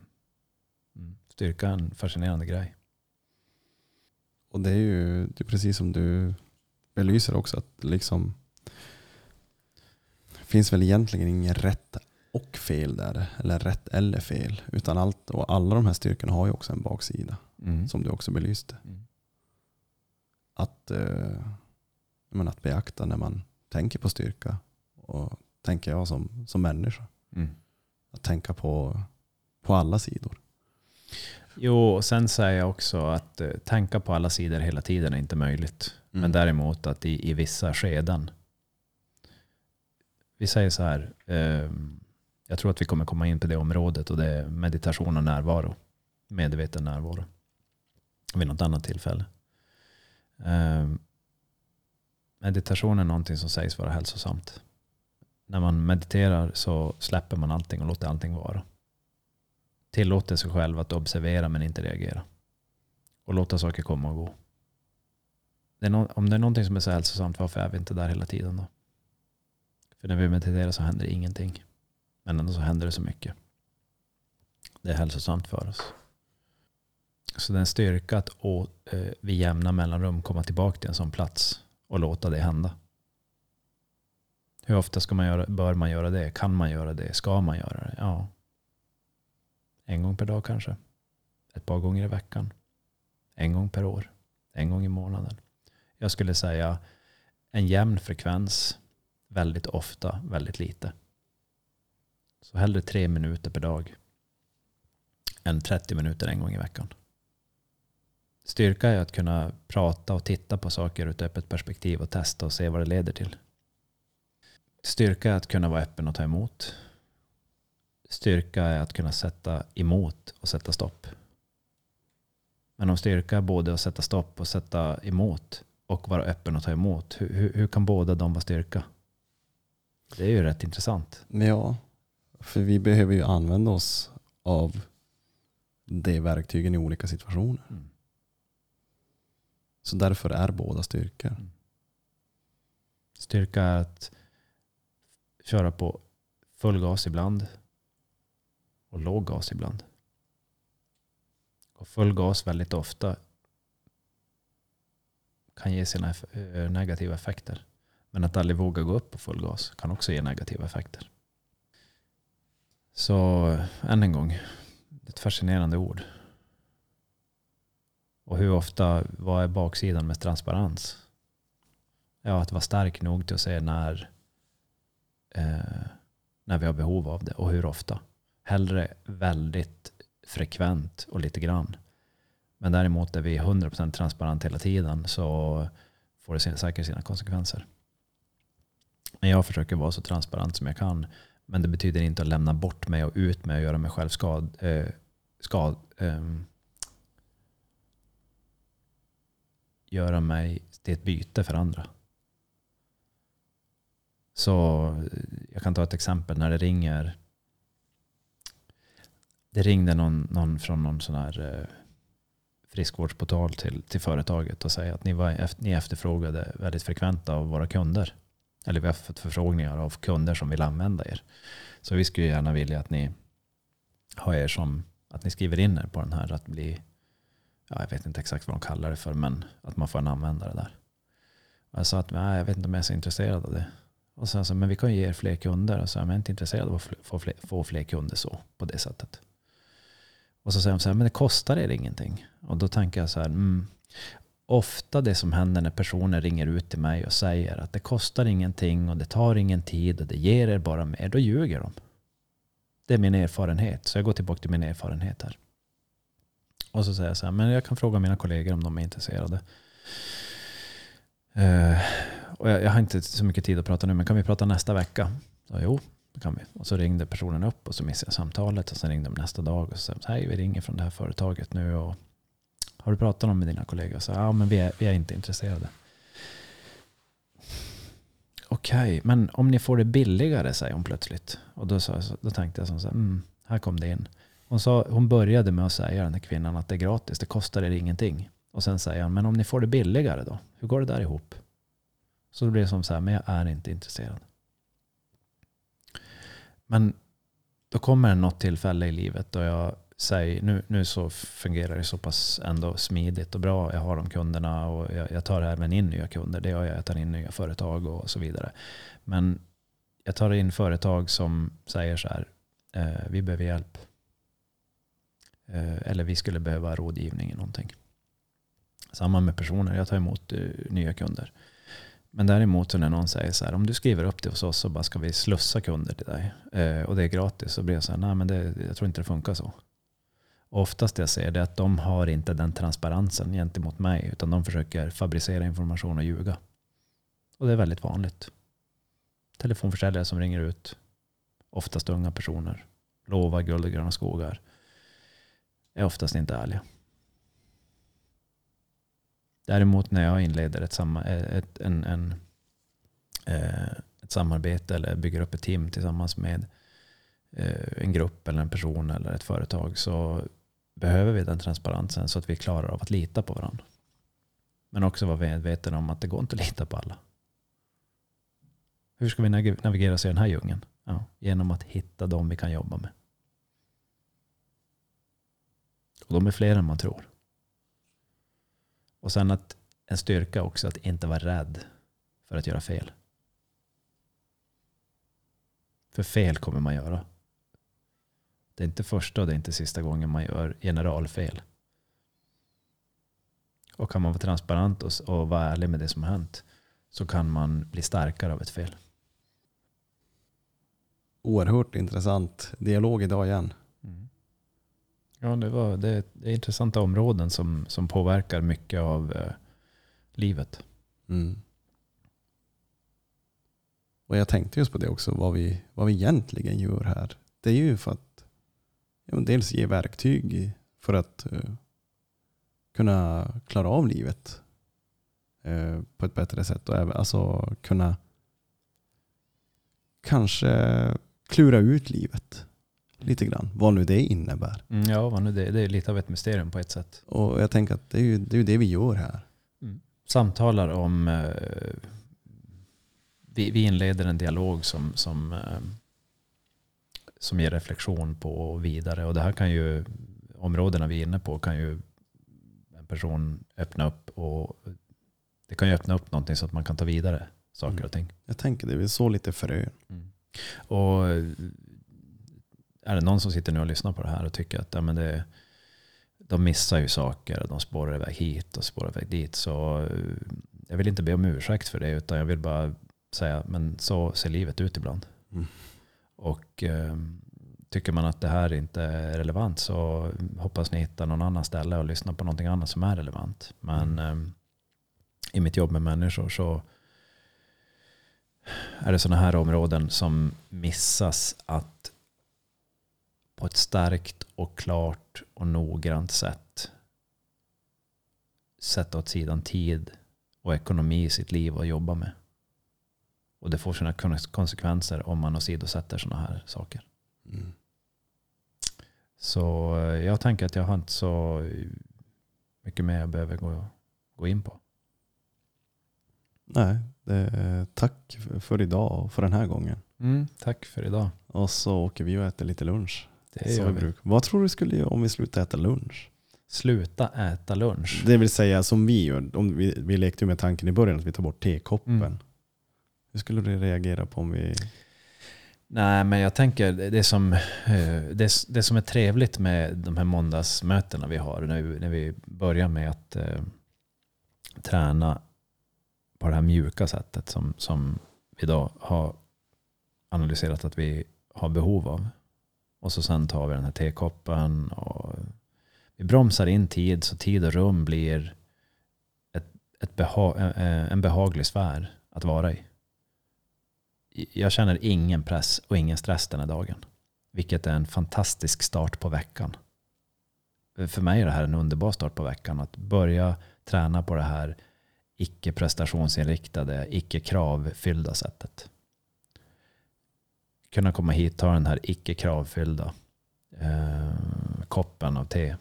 styrka är en fascinerande grej. Och det är ju det är precis som du belyser också. att liksom Det finns väl egentligen ingen rätt och fel där. Eller rätt eller fel. Utan allt, och alla de här styrkorna har ju också en baksida. Mm. Som du också belyste. Mm. Att, eh, att beakta när man tänker på styrka. Och tänker jag som, som människa. Mm. Att tänka på, på alla sidor. Jo, och sen säger jag också att eh, tänka på alla sidor hela tiden är inte möjligt. Mm. Men däremot att i, i vissa skeden. Vi säger så här. Eh, jag tror att vi kommer komma in på det området och det är meditation och närvaro. Medveten närvaro. vid något annat tillfälle. Ehm, meditation är någonting som sägs vara hälsosamt. När man mediterar så släpper man allting och låter allting vara. Tillåter sig själv att observera men inte reagera. Och låta saker komma och gå. Det no om det är någonting som är så hälsosamt, varför är vi inte där hela tiden då? För när vi mediterar så händer ingenting. Men ändå så händer det så mycket. Det är hälsosamt för oss. Så det är en styrka att å, eh, vid jämna mellanrum komma tillbaka till en sån plats och låta det hända. Hur ofta ska man göra, bör man göra det? Kan man göra det? Ska man göra det? Ja. En gång per dag kanske. Ett par gånger i veckan. En gång per år. En gång i månaden. Jag skulle säga en jämn frekvens. Väldigt ofta, väldigt lite. Så hellre tre minuter per dag än 30 minuter en gång i veckan. Styrka är att kunna prata och titta på saker ur ett öppet perspektiv och testa och se vad det leder till. Styrka är att kunna vara öppen och ta emot. Styrka är att kunna sätta emot och sätta stopp. Men om styrka är både att sätta stopp och sätta emot och vara öppen och ta emot, hur, hur, hur kan båda de vara styrka? Det är ju rätt intressant. Ja, för vi behöver ju använda oss av de verktygen i olika situationer. Mm. Så därför är båda styrkor. Styrka är att köra på full gas ibland och låg gas ibland. Och full gas väldigt ofta kan ge sina eh, negativa effekter. Men att aldrig våga gå upp på full gas kan också ge negativa effekter. Så eh, än en gång, ett fascinerande ord. Och hur ofta, vad är baksidan med transparens? Ja, att vara stark nog till att se när, eh, när vi har behov av det och hur ofta. Hellre väldigt frekvent och lite grann. Men däremot är vi 100% transparent hela tiden så får det säkert sina konsekvenser. Men jag försöker vara så transparent som jag kan. Men det betyder inte att lämna bort mig och ut mig och göra mig själv skad, eh, skad, eh, göra mig till ett byte för andra. Så eh, jag kan ta ett exempel när det ringer. Det ringde någon, någon från någon sån här eh, friskvårdsportal till, till företaget och säger att ni, var, ni efterfrågade väldigt frekvent av våra kunder. Eller vi har fått förfrågningar av kunder som vill använda er. Så vi skulle gärna vilja att ni har er som att ni skriver in er på den här att bli, ja, jag vet inte exakt vad de kallar det för, men att man får en användare där. Och jag sa att nej, jag vet inte om jag är så intresserad av det. Och sen så, men vi kan ju ge er fler kunder. Och så, men jag är inte intresserad av att få fler, få fler kunder så, på det sättet. Och så säger de så här, men det kostar er ingenting. Och då tänker jag så här, mm, ofta det som händer när personer ringer ut till mig och säger att det kostar ingenting och det tar ingen tid och det ger er bara mer, då ljuger de. Det är min erfarenhet, så jag går tillbaka till min erfarenhet här. Och så säger jag så här, men jag kan fråga mina kollegor om de är intresserade. Uh, och jag, jag har inte så mycket tid att prata nu, men kan vi prata nästa vecka? Så, jo, det kan vi. Och så ringde personen upp och så missade jag samtalet. Och sen ringde de nästa dag och så sa hej vi ringer från det här företaget nu. Och har du pratat om med dina kollegor? Så, ja, men vi är, vi är inte intresserade. Okej, men om ni får det billigare, säger hon plötsligt. Och då, så, då tänkte jag så här, mm, här kom det in. Hon, sa, hon började med att säga, den här kvinnan, att det är gratis, det kostar er ingenting. Och sen säger han, men om ni får det billigare då? Hur går det där ihop? Så det blir det som så här, men jag är inte intresserad. Men då kommer det något tillfälle i livet då jag Säg nu, nu så fungerar det så pass ändå smidigt och bra. Jag har de kunderna och jag, jag tar även in nya kunder. Det gör jag. Jag tar in nya företag och så vidare. Men jag tar in företag som säger så här, eh, vi behöver hjälp. Eh, eller vi skulle behöva rådgivning i någonting. Samma med personer, jag tar emot eh, nya kunder. Men däremot så när någon säger så här, om du skriver upp det hos oss så bara ska vi slussa kunder till dig. Eh, och det är gratis. Så blir jag så här, nej men det, jag tror inte det funkar så. Oftast jag ser det är att de har inte den transparensen gentemot mig. Utan de försöker fabricera information och ljuga. Och det är väldigt vanligt. Telefonförsäljare som ringer ut. Oftast unga personer. Lovar guld och gröna skogar. Är oftast inte ärliga. Däremot när jag inleder ett, samma, ett, en, en, eh, ett samarbete eller bygger upp ett team tillsammans med eh, en grupp eller en person eller ett företag så behöver vi den transparensen så att vi klarar av att lita på varandra. Men också vara medveten om att det går inte att lita på alla. Hur ska vi navigera oss i den här djungeln? Ja, genom att hitta dem vi kan jobba med. Och de är fler än man tror. Och sen att en styrka också att inte vara rädd för att göra fel. För fel kommer man göra. Det är inte första och det är inte sista gången man gör generalfel. Och kan man vara transparent och, och vara ärlig med det som har hänt så kan man bli starkare av ett fel. Oerhört intressant dialog idag igen. Ja, det, var, det, det är intressanta områden som, som påverkar mycket av eh, livet. Mm. Och jag tänkte just på det också, vad vi, vad vi egentligen gör här. Det är ju för att ja, dels ge verktyg för att eh, kunna klara av livet eh, på ett bättre sätt och även alltså kunna kanske klura ut livet lite grann. Vad nu det innebär. Mm, ja, vad nu det, det är lite av ett mysterium på ett sätt. Och jag tänker att det är ju det, är det vi gör här. Samtalar om... Eh, vi, vi inleder en dialog som, som, eh, som ger reflektion på och vidare. Och det här kan ju, områdena vi är inne på kan ju en person öppna upp och det kan ju öppna upp någonting så att man kan ta vidare saker Mm. och ting. Jag tänker det, vi så lite frön. Och är det någon som sitter nu och lyssnar på det här och tycker att ja, men det, de missar ju saker och de spårar iväg hit och spårar iväg dit. Så eh, jag vill inte be om ursäkt för det utan jag vill bara säga men så ser livet ut ibland. Mm. Och eh, tycker man att det här inte är relevant så hoppas ni hittar någon annan ställe och lyssnar på någonting annat som är relevant. Men eh, i mitt jobb med människor så är det sådana här områden som missas att på ett starkt och klart och noggrant sätt sätta åt sidan tid och ekonomi i sitt liv och jobba med. Och det får sina kon- konsekvenser om man åsidosätter sådana här saker. Mm. Så eh, jag tänker att jag har inte så mycket mer jag behöver gå, gå in på. Nej, det, tack för idag och för den här gången. tack för idag. Och så åker vi och äter lite lunch. Det gör vi brukar. Vad tror du skulle göra om vi slutar äta lunch? Sluta äta lunch. Det vill säga som vi gör. Om vi, vi lekte med tanken i början att vi tar bort tekoppen. Mm. Hur skulle du reagera på om vi... Nej, men jag tänker det som, eh, det, det som är trevligt med de här måndagsmötena vi har när vi, när vi börjar med att eh, träna på det här mjuka sättet som, som vi då har analyserat att vi har behov av. Och så sen tar vi den här tekoppen och vi bromsar in tid så tid och rum blir ett, ett beha, eh, en behaglig sfär att vara i jag känner ingen press och ingen stress den här dagen. Vilket är en fantastisk start på veckan. För mig är det här en underbar start på veckan. Att börja träna på det här icke prestationsinriktade, icke kravfyllda sättet. Kunna komma hit, ta den här icke kravfyllda eh, koppen av te.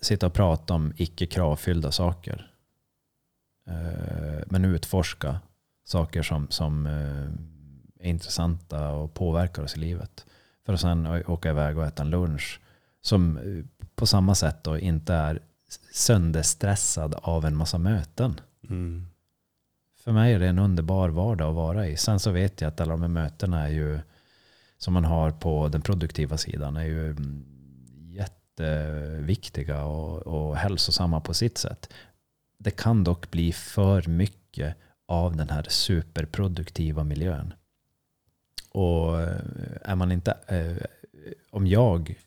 Sitta och prata om icke kravfyllda saker. Eh, men utforska saker som, som eh, är intressanta och påverkar oss i livet. För att sen åka iväg och äta en lunch som eh, på samma sätt då inte är sönderstressad av en massa möten. Mm. För mig är det en underbar vardag att vara i. Sen så vet jag att alla de här mötena är ju, som man har på den produktiva sidan är ju mm, jätteviktiga och, och hälsosamma på sitt sätt. Det kan dock bli för mycket av den här superproduktiva miljön. Och eh, är man inte, eh, om jag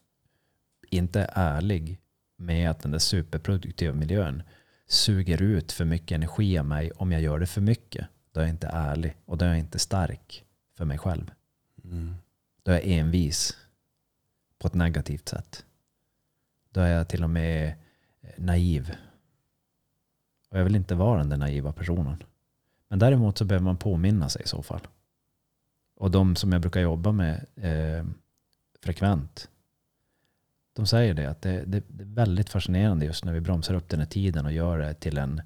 inte är ärlig med att den där superproduktiva miljön suger ut för mycket energi av mig om jag gör det för mycket. Då är jag inte ärlig och då är jag inte stark för mig själv. Mm. Då är jag envis på ett negativt sätt. Då är jag till och med naiv Och jag vill inte vara den där naiva personen. Men däremot så behöver man påminna sig i så fall. Och de som jag brukar jobba med eh, frekvent, de säger det att det, det, det är väldigt fascinerande just när vi bromsar upp den här tiden och gör det till en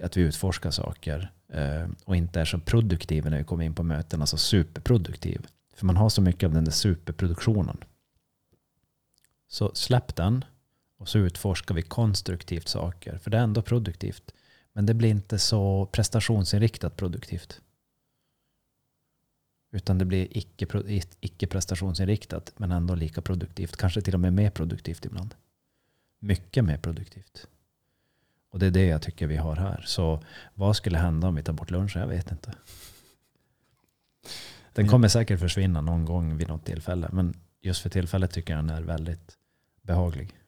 att vi utforskar saker eh, och inte är så produktiva när vi kommer in på möten, alltså superproduktiv. För man har så mycket av den där superproduktionen. Så släpp den och så utforskar vi konstruktivt saker, för det är ändå produktivt. Men det blir inte så prestationsinriktat produktivt. Utan det blir icke- icke-prestationsinriktat men ändå lika produktivt. Kanske till och med mer produktivt ibland. Mycket mer produktivt. Och det är det jag tycker vi har här. Så vad skulle hända om vi tar bort lunchen? Jag vet inte. Den kommer säkert försvinna någon gång vid något tillfälle. Men just för tillfället tycker jag den är väldigt behaglig.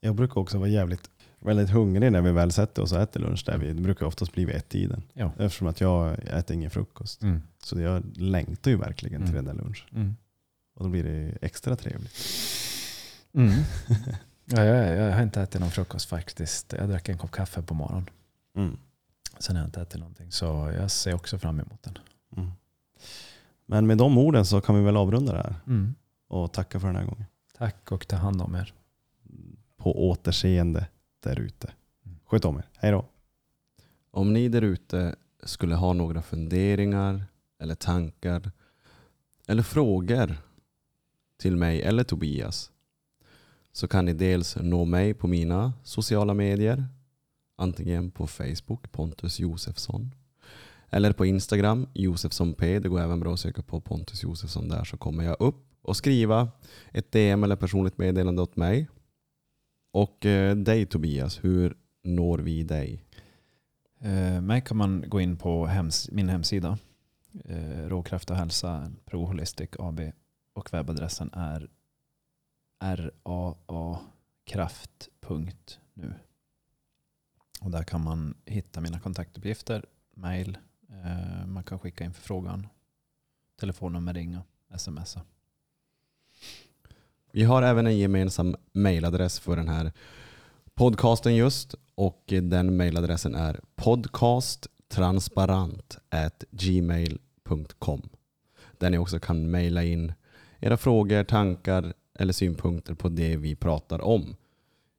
Jag brukar också vara jävligt väldigt hungrig när vi väl sätter oss och äter lunch. Där vi, det brukar oftast bli vid ett-tiden. Ja. Eftersom att jag äter ingen frukost. Mm. Så jag längtar ju verkligen till Mm. den där lunchen. Mm. Och då blir det extra trevligt. Mm. (laughs) Ja, jag, jag har inte ätit någon frukost faktiskt. Jag drack en kopp kaffe på morgonen. Mm. Sen har jag inte ätit någonting. Så jag ser också fram emot den. Mm. Men med de orden så kan vi väl avrunda det här. Och tacka för den här gången. Tack och ta hand om er. På återseende där ute. Sköt om er. Hej då. Om ni där ute skulle ha några funderingar eller tankar eller frågor till mig eller Tobias så kan ni dels nå mig på mina sociala medier. Antingen på Facebook, Pontus Josefsson. Eller på Instagram, Josefsson P. Det går även bra att söka på Pontus Josefsson där så kommer jag upp och skriva ett DM eller personligt meddelande åt mig. Och eh, dig Tobias, hur når vi dig? Eh, mig kan man gå in på hems min hemsida. Eh, Råkraft och hälsa, Pro Holistic AB. Och webbadressen är raakraft.nu. Och där kan man hitta mina kontaktuppgifter, mail, eh, man kan skicka in förfrågan, telefonnummer, ringa, smsa. Vi har även en gemensam mailadress för den här podcasten just och den mailadressen är podcasttransparent@gmail.com där ni också kan mejla in era frågor, tankar eller synpunkter på det vi pratar om.